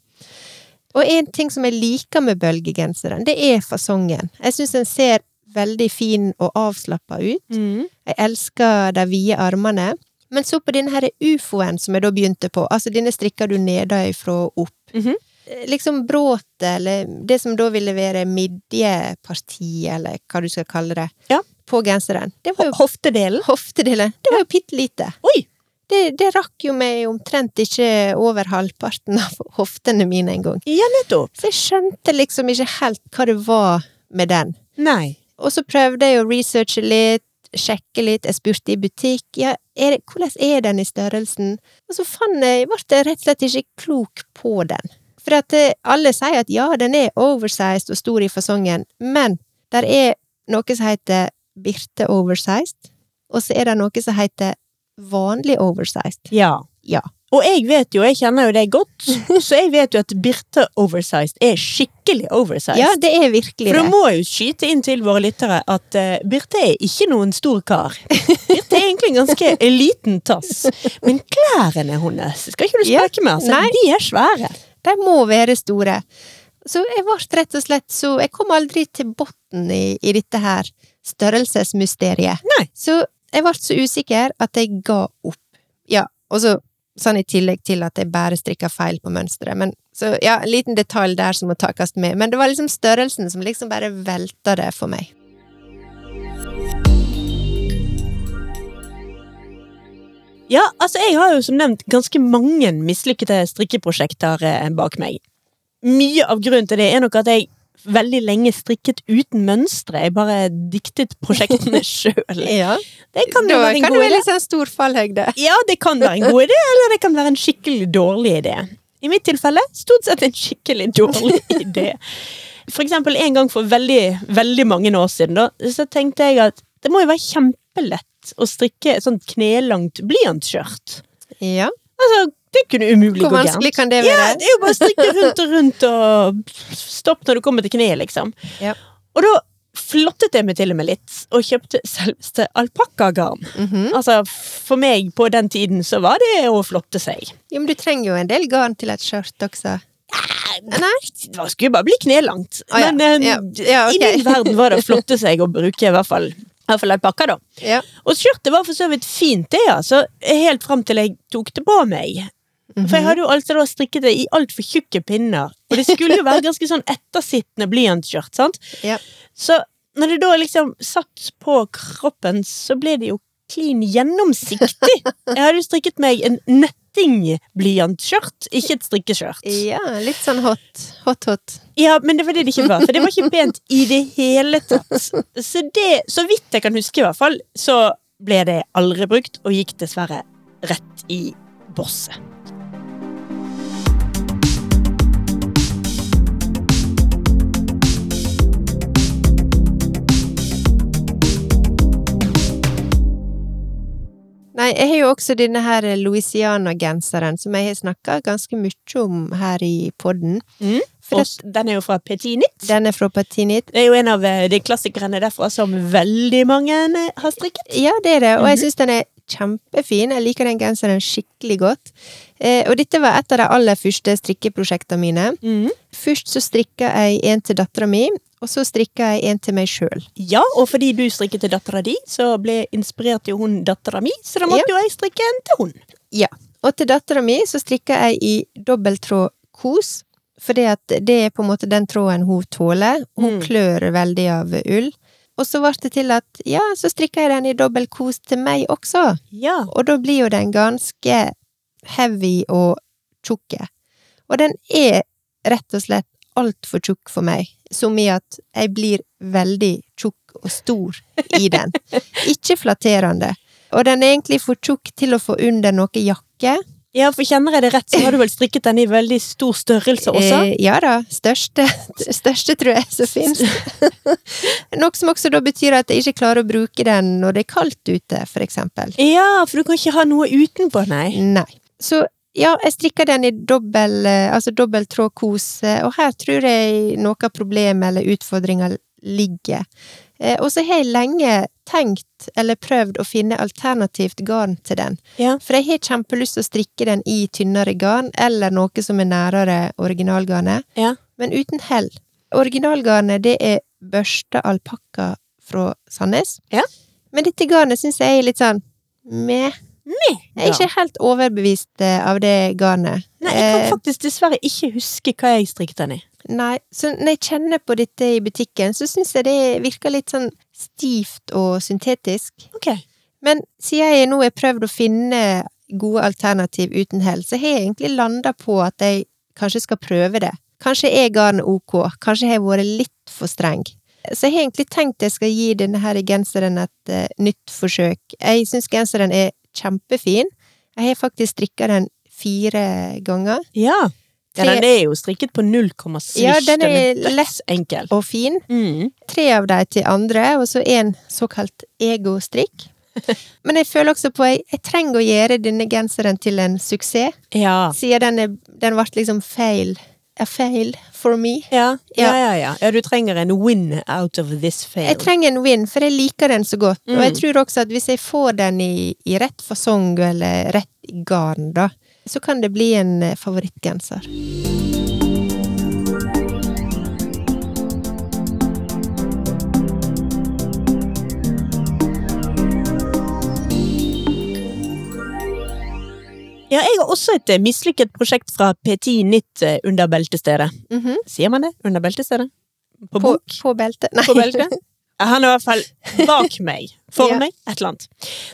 S3: Og en ting som jeg liker med bølgegenseren, det er fasongen. Jeg syns den ser veldig fin og avslappa ut.
S2: Mm.
S3: Jeg elsker de vide armene. Men så på denne her ufoen som jeg da begynte på, altså denne strikker du nedenfra og opp.
S2: Mm
S3: -hmm. Liksom bråtet, eller det som da ville være midjepartiet, eller hva du skal kalle det,
S2: Ja.
S3: på genseren. Det var jo
S2: Hoftedelen.
S3: hoftedelen. Det var jo bitte lite.
S2: Oi!
S3: Det, det rakk jo meg omtrent ikke over halvparten av hoftene mine engang.
S2: Ja, nettopp.
S3: Så jeg skjønte liksom ikke helt hva det var med den.
S2: Nei.
S3: Og så prøvde jeg å researche litt, sjekke litt, jeg spurte i butikk, ja, er det, hvordan er den i størrelsen? Og så fant jeg, ble jeg rett og slett ikke klok på den. For at eh, alle sier at ja, den er oversized og stor i fasongen, men der er noe som heter Birte oversized, og så er det noe som heter vanlig oversized.
S2: Ja.
S3: Ja.
S2: Og jeg vet jo, jeg kjenner jo deg godt, så jeg vet jo at Birte Oversized er skikkelig oversized.
S3: Ja, det er virkelig
S2: det. For
S3: du
S2: må jo skyte inn til våre lyttere at uh, Birte er ikke noen stor kar. Birte er egentlig en ganske liten tass. Men klærne hennes skal ikke du
S3: Ja,
S2: spøke med, altså.
S3: nei.
S2: De er svære.
S3: De må være store. Så jeg ble rett og slett så Jeg kom aldri til bunnen i, i dette her størrelsesmysteriet.
S2: Nei.
S3: Så jeg ble så usikker at jeg ga opp. Ja, og så sånn i tillegg til at jeg bare strikka feil på mønsteret. Men så ja, en liten detalj der som må takes med. Men det var liksom størrelsen som liksom bare velta det for meg.
S2: Ja, altså jeg har jo som nevnt ganske mange mislykkede strikkeprosjekter eh, bak meg. Mye av grunnen til det er nok at jeg veldig lenge strikket uten mønstre. Jeg bare diktet prosjektene sjøl.
S3: Ja,
S2: Det kan jo være en god
S3: kan det være
S2: en
S3: litt sånn stor fallhøyde.
S2: Ja, det kan være en god idé, eller det kan være en skikkelig dårlig idé. I mitt tilfelle stort sett en skikkelig dårlig idé. For eksempel en gang for veldig, veldig mange år siden, da, så tenkte jeg at det må jo være kjempelett å strikke et sånt knelangt blyantskjørt.
S3: Ja.
S2: Altså, det kunne umulig
S3: Hvor
S2: gå gærent.
S3: vanskelig kan det være?
S2: Ja, det er jo bare å strikke rundt og rundt og stopp når du kommer til kneet, liksom.
S3: Ja.
S2: Og da flottet jeg meg til og med litt, og kjøpte selveste alpakkagarn.
S3: Mhm.
S2: Altså, for meg på den tiden så var det å flotte seg.
S3: Jo, men du trenger jo en del garn til et skjørt også.
S2: Nei, det skulle bare bli knelangt.
S3: Å, ja.
S2: Men eh,
S3: Ja. Ja, ok.
S2: i min verden var det å flotte seg å bruke i hvert fall i hvert fall alpakka, da.
S3: Ja.
S2: Og skjørtet var for så vidt fint, det, altså. Helt fram til jeg tok det på meg.
S3: Mhm.
S2: For jeg hadde jo alltid da strikket det i altfor tjukke pinner. Og det skulle jo være ganske sånn ettersittende blyantskjørt, sant.
S3: Ja.
S2: Så når det da liksom satt på kroppen, så ble det jo klin gjennomsiktig. Jeg hadde jo strikket meg en nettingblyantskjørt, ikke et strikkeskjørt.
S3: Ja, litt sånn hot. Hot, hot.
S2: Ja, men det var det det ikke var, for det var ikke pent i det hele tatt. Så det, så vidt jeg kan huske i hvert fall, så ble det aldri brukt, og gikk dessverre rett i bosset.
S3: Nei, jeg har jo også denne her Louisiana-genseren, som jeg har snakka ganske mye om her i podden.
S2: Mm. Den er jo fra Petit.
S3: Den er fra Patinit.
S2: Det er jo en av eh, de klassikerne derfra som veldig mange eh, har strikket.
S3: Ja, det er det, og jeg
S2: Mhm.
S3: syns den er kjempefin. Jeg liker den genseren skikkelig godt. Eh, og dette var et av de aller første strikkeprosjektene mine.
S2: Mm.
S3: Først så strikka jeg en til dattera mi, og så strikka jeg en til meg sjøl.
S2: Ja, og fordi du strikket til dattera di, så ble inspirert jo hun dattera mi, så da måtte jo jeg strikke en til hun.
S3: Ja. Og til dattera mi så strikka jeg i dobbelttråd kos, fordi at det er på en måte den tråden hun tåler. Hun
S2: Mm.
S3: klør veldig av ull. Og så ble det til at ja, så strikka jeg den i dobbelt kos til meg også.
S2: Ja.
S3: Og da blir jo den ganske heavy og tjukke. Og den er rett og slett altfor tjukk for meg, som i at jeg blir veldig tjukk og stor i den. Ikke flatterende. Og den er egentlig for tjukk til å få under noe jakke.
S2: Ja, for kjenner jeg det rett, så har du vel strikket den i veldig stor størrelse også?
S3: Eh, ja da. Største, største tror jeg som finnes. Noe som også da betyr at jeg ikke klarer å bruke den når det er kaldt ute, for eksempel.
S2: Ja, for du kan ikke ha noe utenpå, nei.
S3: Nei. Så ja, jeg strikker den i dobbel, eh, altså dobbel tråd kose, og her tror jeg noe av problemet eller utfordringa ligger. Eh, og så har jeg lenge tenkt eller prøvd å finne alternativt garn til den.
S2: Ja.
S3: For jeg har kjempelyst til å strikke den i tynnere garn, eller noe som er nærere originalgarnet,
S2: Ja.
S3: men uten hell. Originalgarnet, det er børsta alpakka fra Sandnes.
S2: Ja.
S3: Men dette garnet syns jeg er litt sånn meh. Jeg er ikke helt overbevist eh, av det garnet.
S2: Nei, jeg kan
S3: Eh,
S2: faktisk dessverre ikke huske hva jeg strikket den i.
S3: Nei, så når jeg kjenner på dette i butikken, så syns jeg det virker litt sånn stivt og syntetisk.
S2: Ok.
S3: Men siden jeg nå har prøvd å finne gode alternativ uten hell, så har jeg egentlig landa på at jeg kanskje skal prøve det. Kanskje er garnet ok, kanskje har jeg vært litt for streng. Så jeg har egentlig tenkt jeg skal gi denne her genseren et uh, nytt forsøk. Jeg syns genseren er kjempefin. Jeg har faktisk strikka den fire ganger.
S2: Ja. ja. Den er jo strikket på null komma svisj.
S3: Ja, den er
S2: lett enkel.
S3: Og fin.
S2: Mm.
S3: tre av dem til andre, og så en såkalt egostrikk. Men jeg føler også på jeg, jeg trenger å gjøre denne genseren til en suksess,
S2: Ja.
S3: siden den, er, den ble liksom feil. A fail for me.
S2: Ja. Ja,
S3: Ja.
S2: ja, ja. du trenger en win out of this fail.
S3: Jeg trenger en win, for jeg liker den så godt. Og jeg
S2: Mm.
S3: tror også at hvis jeg får den i, i rett fasong, eller rett i garn, da, så kan det bli en favorittgenser favorittgenser.
S2: Ja, jeg har også et eh, mislykket prosjekt fra P10 Nytt eh, under beltestedet.
S3: Mhm.
S2: Sier man det? Under beltestedet? På
S3: på,
S2: bok?
S3: på beltet. Nei.
S2: På beltet? Han er i hvert fall bak meg. For
S3: Ja.
S2: meg. Et eller annet.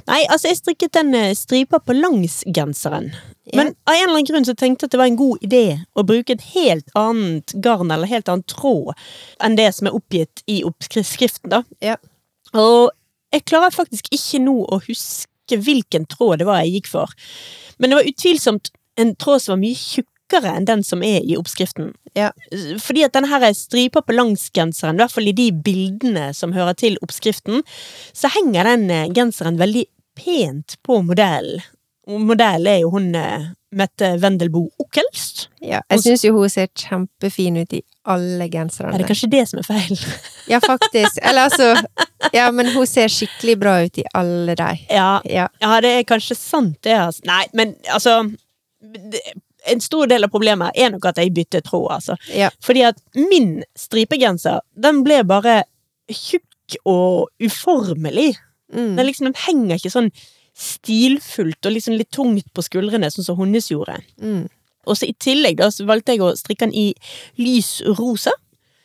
S2: Nei, altså, jeg strikket den eh, stripa på langs genseren.
S3: Ja.
S2: Men av en eller annen grunn så tenkte jeg at det var en god idé å bruke et helt annet garn eller helt annen tråd enn det som er oppgitt i oppskriften, da.
S3: Ja.
S2: Og jeg klarer faktisk ikke nå å huske hvilken tråd det var jeg gikk for. Men det var utvilsomt en tråd som var mye tjukkere enn den som er i oppskriften.
S3: Ja.
S2: Fordi at denne her stripa på langsgenseren, i hvert fall i de bildene som hører til oppskriften, så henger den eh, genseren veldig pent på modellen. Modellen er jo hun eh, Mette Wendelboe Okkelst.
S3: Ja, jeg syns jo hun ser kjempefin ut i alle genserne.
S2: Er det kanskje det som er feil?
S3: Ja, faktisk. Eller altså Ja, men hun ser skikkelig bra ut i alle de.
S2: Ja,
S3: Ja.
S2: ja det er kanskje sant, det. Altså. Nei, men altså det, En stor del av problemet er nok at jeg bytter tråd, altså.
S3: Ja.
S2: Fordi at min stripegenser, den ble bare tjukk og uformelig.
S3: Mm.
S2: Den, liksom, den henger ikke sånn stilfullt og liksom litt tungt på skuldrene, sånn som hennes gjorde.
S3: Mm.
S2: Og så i tillegg da, så valgte jeg å strikke den i lys rosa.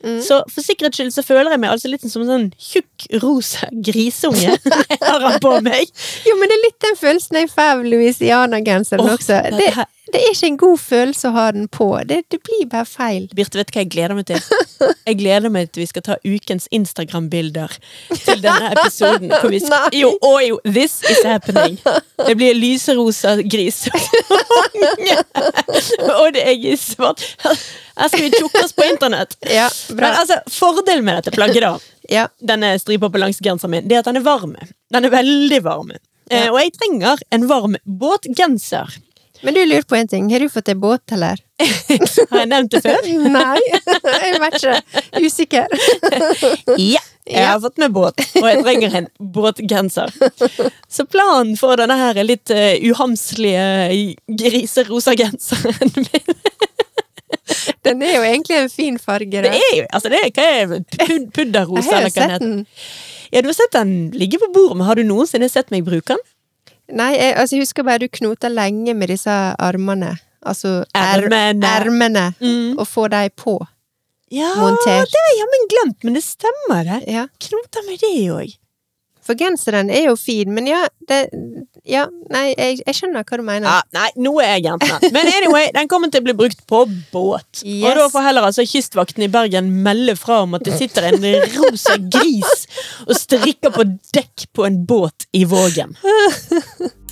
S3: Mm.
S2: Så for sikkerhets skyld så føler jeg meg altså litt som en sånn tjukk rosa grisunge jeg har han på meg.
S3: Jo, men det er litt den følelsen jeg får av Louisiana-genseren
S2: oh,
S3: også. Det,
S2: Det,
S3: det er ikke en god følelse å ha den på. Det, det blir bare feil.
S2: Birte, vet du hva jeg gleder meg til? Jeg gleder meg til vi skal ta ukens Instagram-bilder til denne episoden. Hvor vi skal,
S3: Nei.
S2: jo, og jo, this is happening. Det blir lyserosa gris og det er i svart. Her skal vi tjukke oss på internett.
S3: Ja,
S2: Men altså, fordelen med dette plagget, da,
S3: Ja.
S2: denne stripa på langs genseren min, det er at den er varm. Den er veldig varm. Eh,
S3: Ja.
S2: og jeg trenger en varm båtgenser.
S3: Men du lurer på en ting. Har du fått deg båt, eller?
S2: Har jeg nevnt det før?
S3: Nei, jeg vet ikke. Usikker.
S2: Ja, jeg har fått med båt, og jeg trenger en båtgenser. Så planen for denne her litt uh, uhamslige griserosa genseren min
S3: Den er jo egentlig en fin farge.
S2: Det er jo altså det er, hva er? Pud- Pudderrosa,
S3: har
S2: eller hva den
S3: sett
S2: heter.
S3: den.
S2: Ja, du har sett den ligge på bordet, men har du noensinne sett meg bruke den?
S3: Nei, jeg, altså, jeg husker bare du knota lenge med disse armene. Altså er-
S2: Ermene.
S3: ermene.
S2: Mm.
S3: Og få dem på.
S2: Ja,
S3: Montert.
S2: det har jeg jammen glemt, men det stemmer det.
S3: Ja.
S2: Knota med det òg.
S3: For genseren er jo fin, men ja, det, Ja, nei, jeg, jeg skjønner hva du mener.
S2: Ja, nei, nå er jeg jentene. Men anyway, den kommer til å bli brukt på båt.
S3: Yes.
S2: Og da får heller altså Kystvakten i Bergen melde fra om at det sitter en rosa gris og strikker på dekk på en båt i Vågen.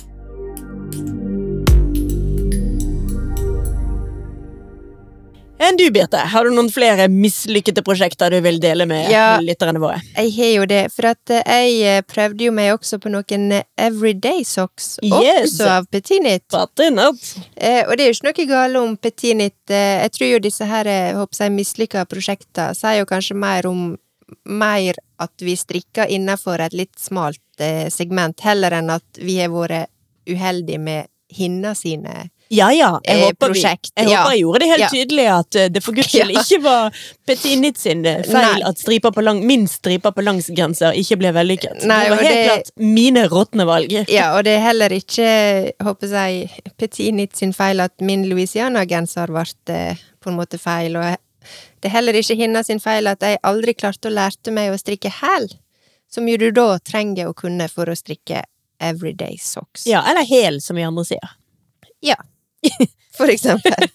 S2: Enn du, Birte, har du noen flere mislykkede prosjekter du vil dele med
S3: Ja.
S2: lytterne våre?
S3: Jeg har jo det, for at eh, jeg eh, prøvde jo meg også på noen eh, everyday socks,
S2: Yes.
S3: også av Petinit.
S2: Patinat.
S3: Eh, og det er jo ikke noe galt om Petinit. Eh, jeg tror jo disse her eh, håper jeg, mislykka prosjekter sier jo kanskje mer om mer at vi strikker innenfor et litt smalt eh, segment, heller enn at vi har vært uheldige med hinna sine
S2: Ja ja, jeg,
S3: Eh,
S2: håper, vi, jeg
S3: ja.
S2: håper jeg gjorde det helt
S3: Ja.
S2: tydelig at eh, det for guds skyld ikke var Petit sin eh, feil
S3: Nei.
S2: at striper på lang, min striper på langsgrenser ikke ble vellykket.
S3: Nei,
S2: det var helt
S3: det-
S2: klart mine råtne valg.
S3: Ja, og det er heller ikke, håper jeg, Petit sin feil at min Louisiana-genser ble på en måte feil, og det er heller ikke hennes sin feil at jeg aldri klarte å lærte meg å strikke hæl, som jo du da trenger å kunne for å strikke everyday socks.
S2: Ja, eller hel, som vi andre sier.
S3: Ja. For eksempel.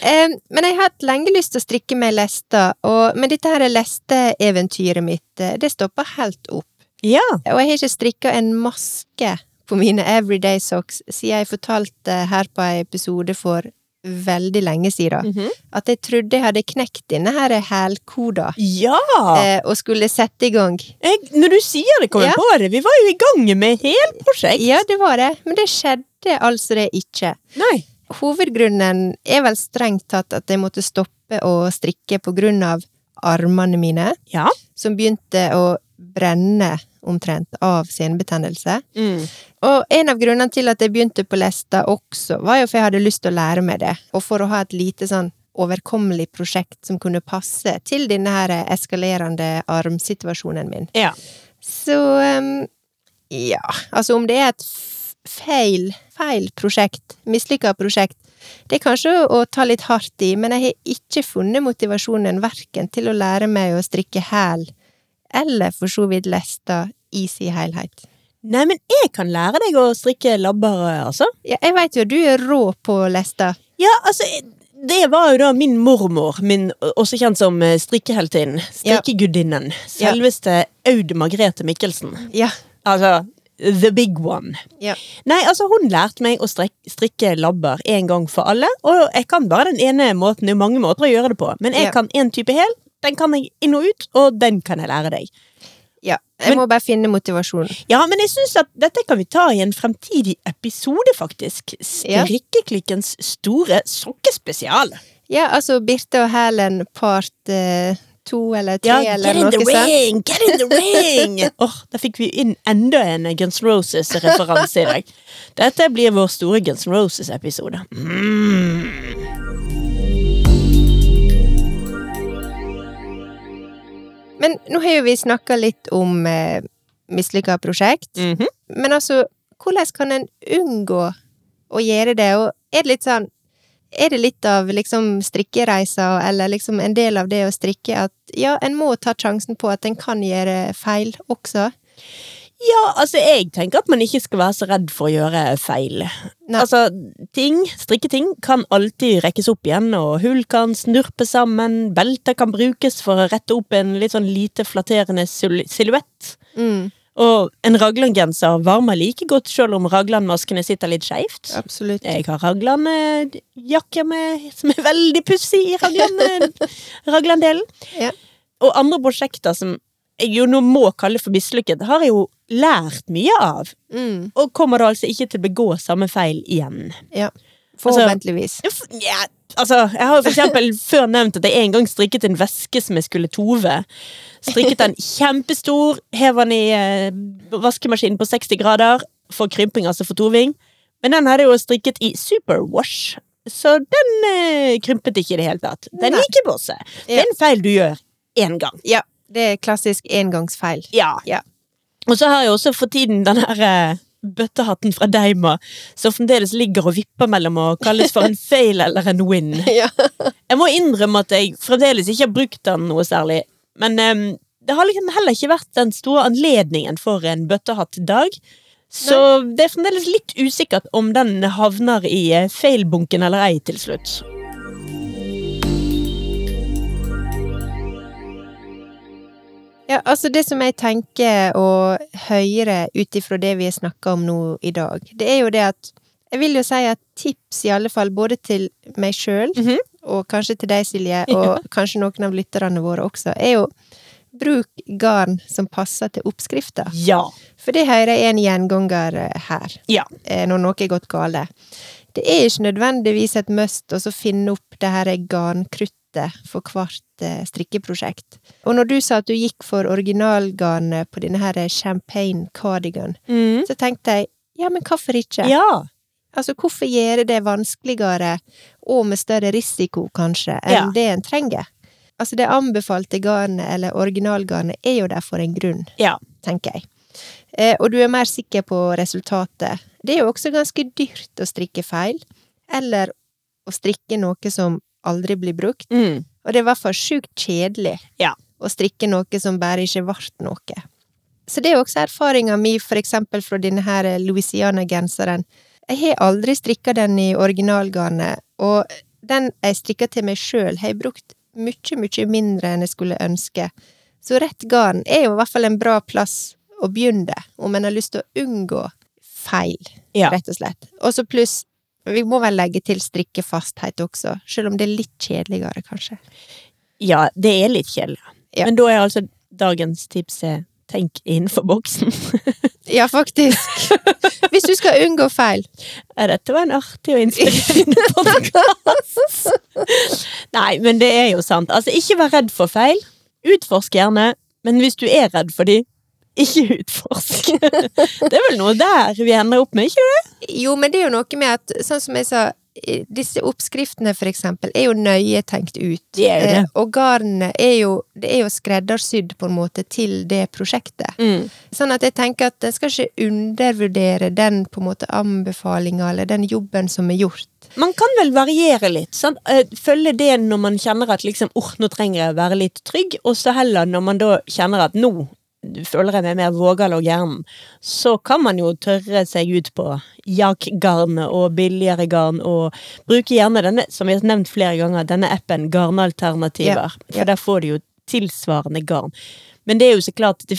S3: um, men jeg har hatt lenge lyst til å strikke meg lester, og, men dette her lesteeventyret mitt, det stopper helt opp.
S2: Ja.
S3: Og jeg har ikke strikka en maske på mine everyday socks siden jeg fortalte her på en episode for veldig lenge siden.
S2: Mhm.
S3: At jeg trodde jeg hadde knekt denne her hælkoda
S2: Ja!
S3: eh, og skulle sette i gang.
S2: Jeg, når du sier det, kommer jeg
S3: Ja.
S2: på det. Vi var jo i gang med helt prosjekt.
S3: Ja, det var det, men det skjedde altså det ikke.
S2: Nei.
S3: Hovedgrunnen er vel strengt tatt at jeg måtte stoppe å strikke på grunn av armene mine,
S2: Ja.
S3: som begynte å brenne omtrent av senebetennelse.
S2: Mm.
S3: Og en av grunnene til at jeg begynte på lesta også, var jo for jeg hadde lyst til å lære meg det, og for å ha et lite sånn overkommelig prosjekt som kunne passe til denne her eskalerende armsituasjonen min.
S2: Ja.
S3: Så um, ja, altså om det er et feil, feil prosjekt, mislykka prosjekt, det er kanskje å ta litt hardt i, men jeg har ikke funnet motivasjonen verken til å lære meg å strikke hæl, eller for så vidt lesta i sin helhet.
S2: Nei, men jeg kan lære deg å strikke labber, altså.
S3: Ja, jeg veit jo du er rå på leste.
S2: Ja, altså det var jo da min mormor, min, også kjent som eh, strikkeheltinnen, strikkegudinnen, selveste Aud Margrethe Mikkelsen.
S3: Ja.
S2: Altså, the big one.
S3: Ja.
S2: Nei, altså hun lærte meg å strikke labber en gang for alle, og jeg kan bare den ene måten, det er mange måter å gjøre det på, men jeg
S3: Ja.
S2: kan en type hel, den kan jeg inn og ut, og den kan jeg lære deg.
S3: ja. Jeg
S2: Men-
S3: må bare finne motivasjonen.
S2: Ja, men jeg synes at dette kan vi ta i en fremtidig episode, faktisk. Strikkeklikkens store sokkespesial.
S3: Ja, altså Birte og Hælen part eh, to eller tre
S2: Ja,
S3: eller
S2: get in
S3: noe
S2: the
S3: sånt.
S2: ring! Get in the ring! Åh, Da fikk vi inn enda en Guns Roses-referanse i dag. Dette blir vår store Guns Roses-episode. Mm.
S3: Men nå har jo vi snakka litt om eh, mislykka prosjekt.
S2: Mhm.
S3: Men altså, hvordan kan en unngå å gjøre det? Og er det litt sånn Er det litt av liksom strikkereisa, eller liksom en del av det å strikke, at ja, en må ta sjansen på at en kan gjøre feil også?
S2: Ja, altså, jeg tenker at man ikke skal være så redd for å gjøre feil.
S3: Nei.
S2: Altså, ting, strikketing, kan alltid rekkes opp igjen, og hull kan snurpe sammen, belter kan brukes for å rette opp en litt sånn lite flatterende sil- silhuett.
S3: Mm,
S2: Og en raglangenser varmer like godt selv om raglanmaskene sitter litt skjevt.
S3: absolutt.
S2: Jeg har raglanjakke med, som er veldig pussig i Ragland-delen.
S3: Ja.
S2: Og andre prosjekter som jeg jo nå må kalle for mislykket, har jeg jo lært mye av.
S3: Mm,
S2: Og kommer da altså ikke til å begå samme feil igjen.
S3: ja. Forhåpentligvis.
S2: Altså, Ja, altså, jeg har eksempel før nevnt at jeg en gang strikket en veske som jeg skulle tove. Strikket den kjempestor, hev den i eh, vaskemaskinen på 60 grader for krymping, altså for toving. Men den hadde jo strikket i superwash, så den eh, krympet ikke i det hele tatt. Den gikk i båse. Det er en feil du gjør én gang.
S3: Ja, det er klassisk engangsfeil.
S2: Ja.
S3: Ja.
S2: Og så har jeg også for tiden den her eh, bøttehatten fra Deima, som fremdeles ligger og vipper mellom å kalles for en fail eller en win. Jeg må innrømme at jeg fremdeles ikke har brukt den noe særlig, men um, det har liksom heller ikke vært den store anledningen for en bøttehatt-dag. Så det er fremdeles litt usikkert om den havner i eh, feilbunken eller ei til slutt.
S3: Ja, altså det som jeg tenker å høre ut ifra det vi har snakka om nå i dag, det er jo det at Jeg vil jo si at tips, i alle fall, både til meg sjøl,
S2: Mhm.
S3: og kanskje til deg, Silje, og kanskje noen av lytterne våre også, er jo bruk garn som passer til oppskrifta.
S2: Ja.
S3: For det hører jeg er en gjenganger eh, her,
S2: Ja.
S3: eh, når noe er gått galt. Det er ikke nødvendigvis et must å finne opp det her garnkruttet for hvert eh, strikkeprosjekt. Og når du sa at du gikk for originalgarnet på denne her champagne cardigan,
S2: Mm.
S3: så tenkte jeg ja, men hvorfor ikke?
S2: Ja.
S3: Altså, hvorfor gjøre det vanskeligere, og med større risiko, kanskje, enn
S2: Ja.
S3: det en trenger? Altså, det anbefalte garnet, eller originalgarnet, er jo der for en grunn
S2: Ja.
S3: tenker jeg. Eh, og du er mer sikker på resultatet. Det er jo også ganske dyrt å strikke feil, eller å strikke noe som aldri blir brukt.
S2: Mm.
S3: Og det er i hvert fall sjukt kjedelig
S2: Ja.
S3: å strikke noe som bare ikke ble noe. Så det er også erfaringa mi, for eksempel fra denne her Louisiana-genseren. Jeg har aldri strikka den i originalgarnet, og den jeg strikka til meg sjøl, har jeg brukt mye, mye mindre enn jeg skulle ønske. Så rett garn er jo i hvert fall en bra plass å begynne, om en har lyst til å unngå feil,
S2: Ja.
S3: rett og slett. Og så pluss, vi må vel legge til strikkefasthet også, selv om det er litt kjedeligere, kanskje.
S2: ja, det er litt kjedelig.
S3: Ja.
S2: Men da er altså dagens tips tenk innenfor boksen.
S3: Ja, faktisk. Hvis du skal unngå feil.
S2: Ja, dette var en artig og inspirerende podkast. Nei, men det er jo sant. Altså, ikke vær redd for feil. Utforsk gjerne, men hvis du er redd for de, ikke utforsk. Det er vel noe der vi ender opp med, ikke det?
S3: Jo, men det er jo noe med at, sånn som jeg sa, disse oppskriftene for eksempel, er jo nøye tenkt ut.
S2: Det er det.
S3: Eh, Og garnet er jo, det er jo skreddersydd på en måte til det prosjektet.
S2: Mm.
S3: Sånn at jeg tenker at en skal ikke undervurdere den på en måte anbefalinga, eller den jobben som er gjort.
S2: Man kan vel variere litt. Sant? Eh, Følge det når man kjenner at liksom, oh, nå trenger jeg å være litt trygg, og så heller når man da kjenner at nå føler jeg meg mer vågal og gæren, så kan man jo tørre seg ut på jakkgarn og billigere garn, og bruke gjerne denne, som vi har nevnt flere ganger, denne appen Garnalternativer.
S3: Yeah.
S2: For der får du jo tilsvarende garn. Men det er jo så klart, det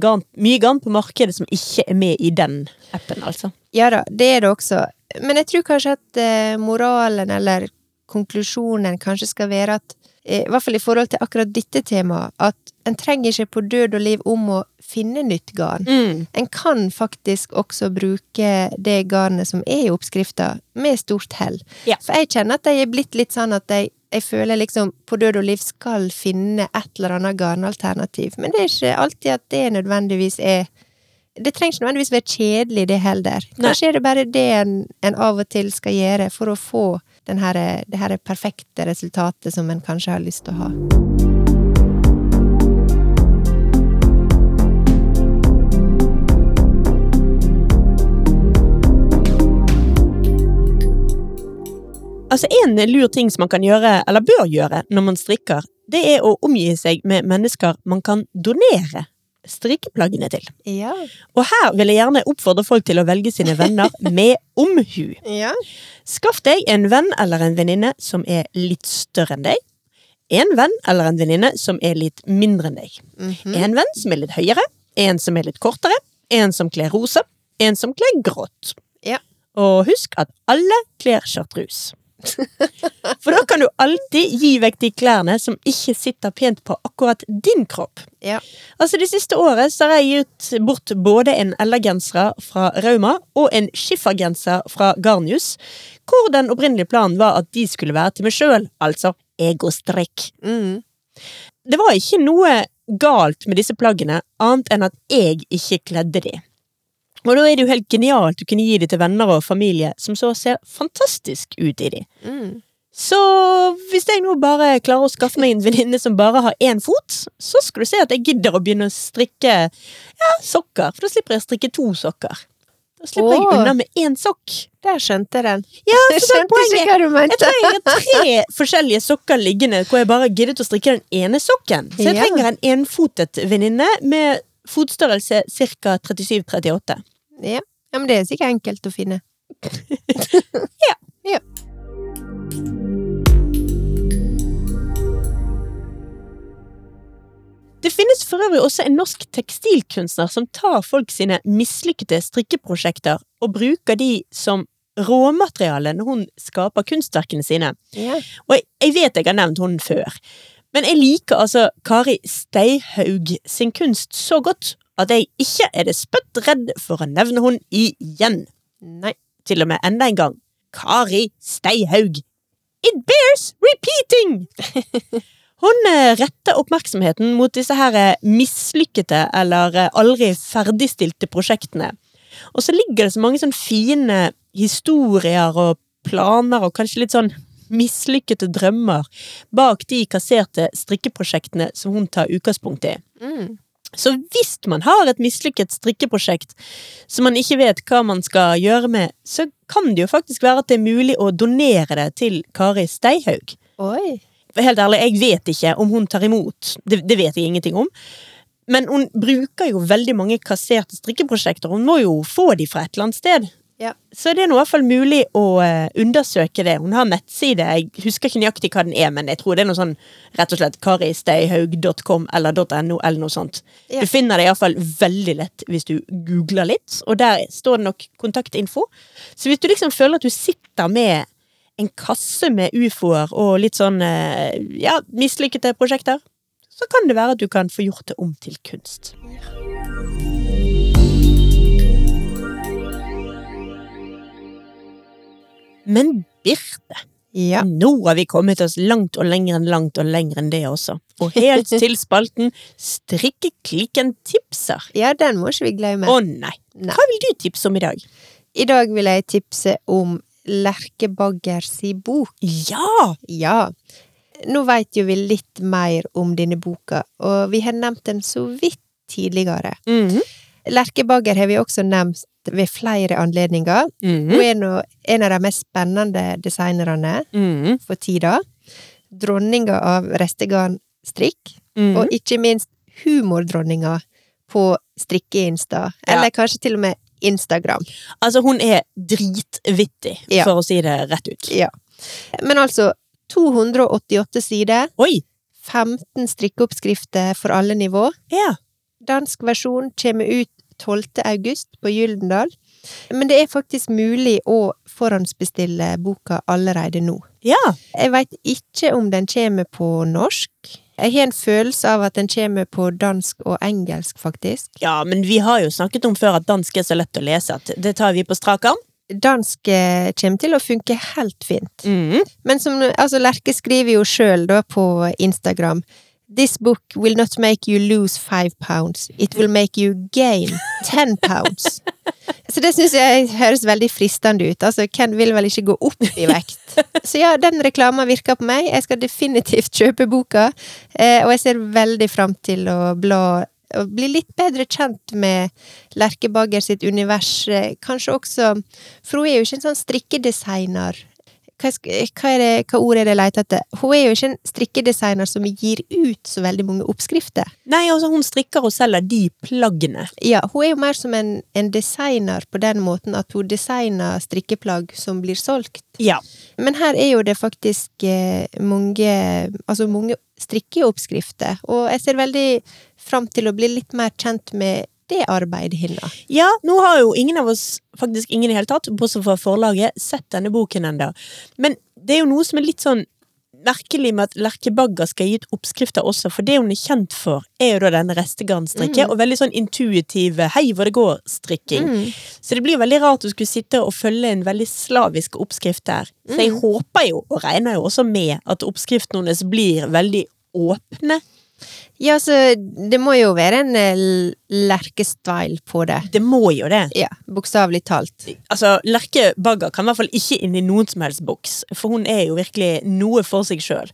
S2: garn, mye garn på markedet som ikke er med i den appen, altså.
S3: Ja da, det er det også. Men jeg tror kanskje at eh, moralen, eller konklusjonen, kanskje skal være at eh, i hvert fall i forhold til akkurat dette temaet, at en trenger ikke på død og liv om å finne nytt garn.
S2: Mm.
S3: En kan faktisk også bruke det garnet som er i oppskrifta, med stort hell.
S2: Ja.
S3: For jeg kjenner at jeg er blitt litt sånn at jeg, jeg føler liksom på død og liv skal finne et eller annet garnalternativ. Men det er ikke alltid at det nødvendigvis er Det trenger ikke nødvendigvis være kjedelig, det heller.
S2: Nei.
S3: Kanskje er det bare det en, en av og til skal gjøre for å få den her, det her perfekte resultatet som en kanskje har lyst til å ha.
S2: Altså En lur ting som man kan gjøre, eller bør gjøre, når man strikker, det er å omgi seg med mennesker man kan donere strikkeplaggene til.
S3: Ja.
S2: Og her vil jeg gjerne oppfordre folk til å velge sine venner med omhu.
S3: Ja.
S2: Skaff deg en venn eller en venninne som er litt større enn deg. En venn eller en venninne som er litt mindre enn deg.
S3: Mhm.
S2: En venn som er litt høyere, en som er litt kortere, en som kler rosa, en som kler grått.
S3: Ja.
S2: Og husk at alle kler chartreuse. For da kan du alltid gi vekk de klærne som ikke sitter pent på akkurat din kropp.
S3: Ja.
S2: Altså Det siste året så har jeg gitt bort både en Ella-genser fra Rauma og en skiffergenser fra Garnius, hvor den opprinnelige planen var at de skulle være til meg sjøl, altså egostrikk.
S3: Mm.
S2: Det var ikke noe galt med disse plaggene, annet enn at jeg ikke kledde de. Og da er det jo helt genialt å kunne gi det til venner og familie som så ser fantastisk ut i de.
S3: Mm.
S2: Så hvis jeg nå bare klarer å skaffe meg en venninne som bare har én fot, så skal du se at jeg gidder å begynne å strikke ja, sokker, for da slipper jeg å strikke to sokker. Da slipper jeg
S3: Åh.
S2: unna med én sokk.
S3: Der skjønte jeg den.
S2: Ja,
S3: Jeg
S2: så det er poenget.
S3: ikke hva du
S2: Jeg
S3: mente.
S2: tror jeg har tre forskjellige sokker liggende hvor jeg bare giddet å strikke den ene sokken. Så jeg trenger en enfotet venninne med fotstørrelse ca. 37-38.
S3: Ja. ja, men det er sikkert enkelt å finne.
S2: Ja Det finnes for øvrig også en norsk tekstilkunstner som tar folk sine mislykkede strikkeprosjekter og bruker de som råmateriale når hun skaper kunstverkene sine.
S3: Ja.
S2: Og jeg, jeg vet jeg har nevnt hun før, men jeg liker altså Kari Steihaug sin kunst så godt at jeg ikke er det spøtt redd for å nevne hun igjen.
S3: Nei.
S2: Til og med enda en gang. Kari Steihaug. It bears repeating! Hun eh, retter oppmerksomheten mot disse her eh, mislykkede eller eh, aldri ferdigstilte prosjektene. Og så ligger det så mange sånn fine historier og planer og kanskje litt sånn mislykkede drømmer bak de kasserte strikkeprosjektene som hun tar utgangspunkt i.
S3: Mm.
S2: Så hvis man har et mislykket strikkeprosjekt som man ikke vet hva man skal gjøre med, så kan det jo faktisk være at det er mulig å donere det til Kari Steihaug.
S3: Oi.
S2: Helt ærlig, jeg vet ikke om hun tar imot. Det, det vet jeg ingenting om. Men hun bruker jo veldig mange kasserte strikkeprosjekter. Hun må jo få de fra et eller annet sted.
S3: Ja.
S2: Så det er i hvert fall mulig å eh, undersøke det. Hun har nettside, jeg husker ikke nøyaktig hva den er, men jeg tror det er noe sånn rett og slett karisteihaug.com eller .no eller noe sånt.
S3: Ja.
S2: Du finner det iallfall veldig lett hvis du googler litt, og der står det nok kontaktinfo. Så hvis du liksom føler at du sitter med en kasse med ufoer og litt sånn eh, ja, mislykkede prosjekter, så kan det være at du kan få gjort det om til kunst. Men Birte,
S3: Ja.
S2: nå har vi kommet oss langt og lenger enn langt og lenger enn det også. Og helt til spalten Strikkeklikken tipser.
S3: ja, den må ikke vi glemme.
S2: Å nei,
S3: Nei.
S2: hva vil du tipse om i dag?
S3: I dag vil jeg tipse om Lerke Baggers bok.
S2: Ja!
S3: Ja. Nå veit jo vi litt mer om denne boka, og vi har nevnt den så vidt tidligere.
S2: Mhm.
S3: Lerke Bagger har vi også nevnt ved flere anledninger.
S2: Mhm.
S3: Hun er nå en av de mest spennende designerne
S2: Mhm.
S3: for tida. Dronninga av restegarnstrikk,
S2: Mhm.
S3: og ikke minst humordronninga på strikkeinsta,
S2: Ja.
S3: eller kanskje til og med Instagram.
S2: Altså, hun er dritvittig,
S3: Ja.
S2: for å si det rett ut.
S3: Ja. Men altså, 288 sider,
S2: Oi!
S3: 15 strikkeoppskrifter for alle nivå.
S2: Ja.
S3: Dansk versjon kommer ut 12. august på Gyldendal. Men det er faktisk mulig å forhåndsbestille boka allerede nå.
S2: Ja.
S3: Jeg veit ikke om den kommer på norsk. Jeg har en følelse av at den kommer på dansk og engelsk, faktisk.
S2: ja, men vi har jo snakket om før at dansk er så lett å lese at det tar vi på strak arm.
S3: Dansk eh, kommer til å funke helt fint.
S2: Mm.
S3: Men som altså Lerke skriver jo sjøl da på Instagram This book will not make you lose five pounds. It will make you gain ten pounds. Så det syns jeg høres veldig fristende ut. Altså, hvem vil vel ikke gå opp i vekt? Så ja, den reklama virker på meg. Jeg skal definitivt kjøpe boka, eh, og jeg ser veldig fram til å bla og bli litt bedre kjent med Lerke Bagger sitt univers. eh, Kanskje også hun er jo ikke en sånn strikkedesigner. Hva, hva, det, hva ord er det jeg leter etter? Hun er jo ikke en strikkedesigner som gir ut så veldig mange oppskrifter.
S2: Nei, altså, hun strikker og selger de plaggene.
S3: Ja, hun er jo mer som en, en designer på den måten at hun designer strikkeplagg som blir solgt.
S2: Ja.
S3: Men her er jo det faktisk eh, mange Altså mange strikkeoppskrifter, og jeg ser veldig fram til å bli litt mer kjent med det arbeidet Hilda?
S2: Ja, nå har jo ingen av oss, faktisk ingen i hele tatt, bortsett fra forlaget, sett denne boken ennå. Men det er jo noe som er litt sånn merkelig med at Lerke Bagger skal gi ut oppskrifter også, for det hun er kjent for, er jo da denne restegarnstrikke, og veldig sånn intuitiv hei hvor det går-strikking.
S3: Mm.
S2: Så det blir jo veldig rart å skulle sitte og følge en veldig slavisk oppskrift der. Så jeg håper jo, og regner jo også med, at oppskriften hennes blir veldig åpne.
S3: Ja, så det må jo være en eh, lerkestyle på det.
S2: Det må jo det.
S3: Ja, bokstavelig talt.
S2: Altså, Lerke Bagger kan i hvert fall ikke inn i noen som helst boks, for hun er jo virkelig noe for seg sjøl.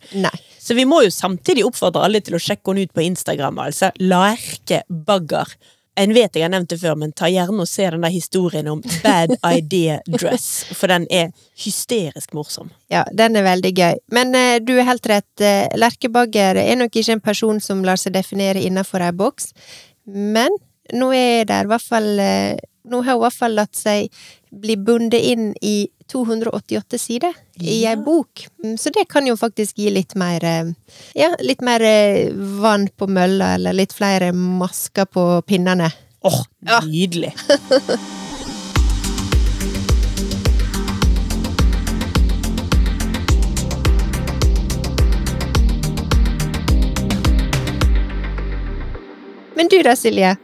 S2: Så vi må jo samtidig oppfordre alle til å sjekke henne ut på Instagram, altså. Lerke Bagger. En vet jeg har nevnt det før, men ta gjerne og se den der historien om Bad Idea Dress, for den er hysterisk morsom.
S3: Ja, den er veldig gøy. Men uh, du er helt rett. Uh, Lerke Bagger er nok ikke en person som lar seg definere innenfor ei boks, men nå er det i hvert fall eh, Nå har hun i hvert fall latt seg bli bundet inn i 288 sider i ei bok. Så det kan jo faktisk gi litt mer eh, Ja, litt mer eh, vann på mølla, eller litt flere masker på pinnene.
S2: Åh,
S3: oh,
S2: nydelig.
S3: Men du da, Silje?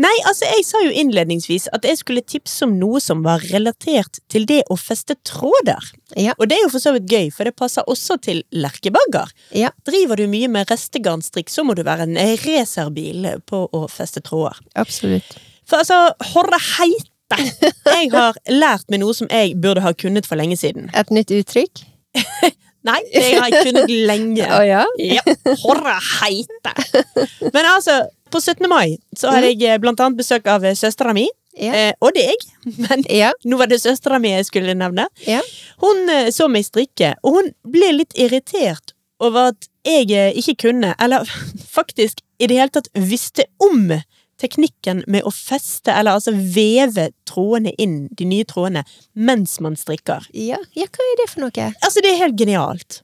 S2: Nei, altså, jeg sa jo innledningsvis at jeg skulle tipse om noe som var relatert til det å feste tråder.
S3: Ja.
S2: Og det er jo for så vidt gøy, for det passer også til lerkebagger.
S3: Ja,
S2: Driver du mye med restegarnstrikk, så må du være en racerbil på å feste tråder.
S3: absolutt.
S2: For altså, horre heite! Jeg har lært meg noe som jeg burde ha kunnet for lenge siden.
S3: Et nytt uttrykk?
S2: Nei, det har jeg kunnet lenge.
S3: Å ja?
S2: Ja, horre heite! Men altså, på 17. mai så hadde jeg eh, blant annet besøk av eh, søstera mi.
S3: Ja.
S2: Eh, og deg. Men
S3: Ja.
S2: nå var det søstera mi jeg skulle nevne.
S3: ja.
S2: Hun så meg strikke, og hun ble litt irritert over at jeg ikke kunne, eller faktisk i det hele tatt visste om teknikken med å feste, eller altså veve trådene inn, de nye trådene, mens man strikker.
S3: Ja, ja, hva er det for noe?
S2: Altså, det er helt genialt.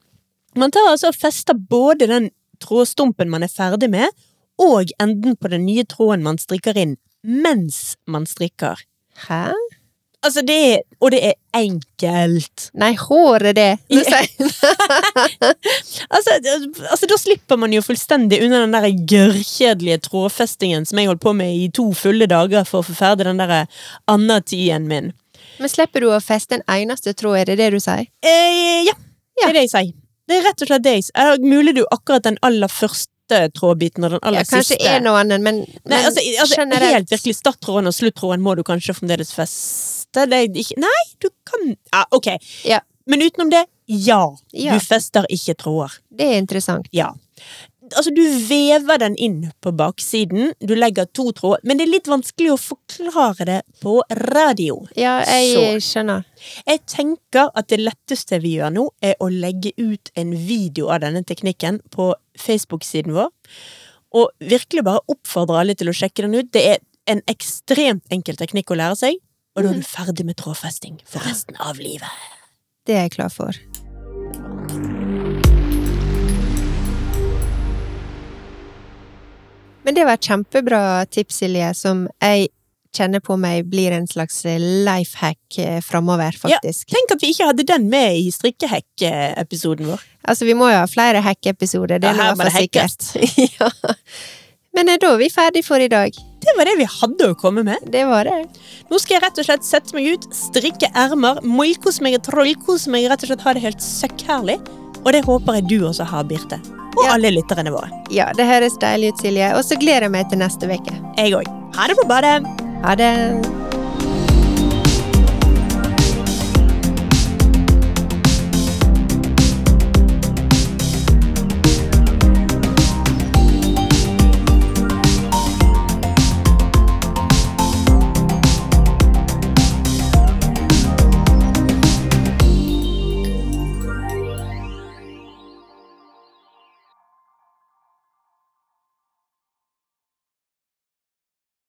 S2: Man tar altså og fester både den trådstumpen man er ferdig med, og enden på den nye tråden man strikker inn, mens man strikker.
S3: Hæ?
S2: Altså, det er Og det er enkelt.
S3: Nei, håret det.
S2: Ja. Altså, altså, da slipper man jo fullstendig unna den der gørrkjedelige trådfestingen som jeg holdt på med i to fulle dager for å få ferdig den der Anna-tiden min.
S3: Men slipper du å feste en eneste tråd, er det det du sier?
S2: Eh, ja, det er det jeg sier. Det er rett og slett det jeg sier. Eh, Mulig du akkurat den aller første trådbiten og den aller
S3: Ja, kanskje
S2: siste.
S3: en og annen, men,
S2: Nei, altså, altså
S3: generelt
S2: helt virkelig starttråden og sluttråden må du kanskje fremdeles feste. Det er ikke Nei, du kan Ja, ok.
S3: Ja.
S2: Men utenom det, ja.
S3: Ja.
S2: Du fester ikke tråder.
S3: Det er interessant.
S2: Ja. Altså, du vever den inn på baksiden, du legger to tråder, men det er litt vanskelig å forklare det på radio.
S3: Ja, jeg skjønner.
S2: Jeg tenker at det letteste vi gjør nå, er å legge ut en video av denne teknikken på Facebook-siden vår, og virkelig bare oppfordre alle til å sjekke den ut. Det er en ekstremt enkel teknikk å lære seg, og da er du ferdig med trådfesting for resten av livet.
S3: Det er jeg klar for. Men det var et kjempebra tips, Silje, som jeg kjenner på meg blir en slags life hack framover, faktisk.
S2: Tenk at vi ikke hadde den med i strikkehekk-episoden vår.
S3: Altså, vi må jo ha flere hack-episoder, det
S2: Ja,
S3: er nå fall
S2: det
S3: sikkert. ja. Men eh, da er vi ferdig for i dag.
S2: Det var det vi hadde å komme med.
S3: Det var det.
S2: Nå skal jeg rett og slett sette meg ut, strikke ermer, moikose meg og trollkose meg, rett og slett ha det helt søkkherlig. Og det håper jeg du også har, Birte. Og
S3: Ja.
S2: alle lytterne våre.
S3: Ja, det høres deilig ut, Silje. Og så gleder jeg meg til neste uke.
S2: Jeg òg. Ha det på badet!
S3: Ha det.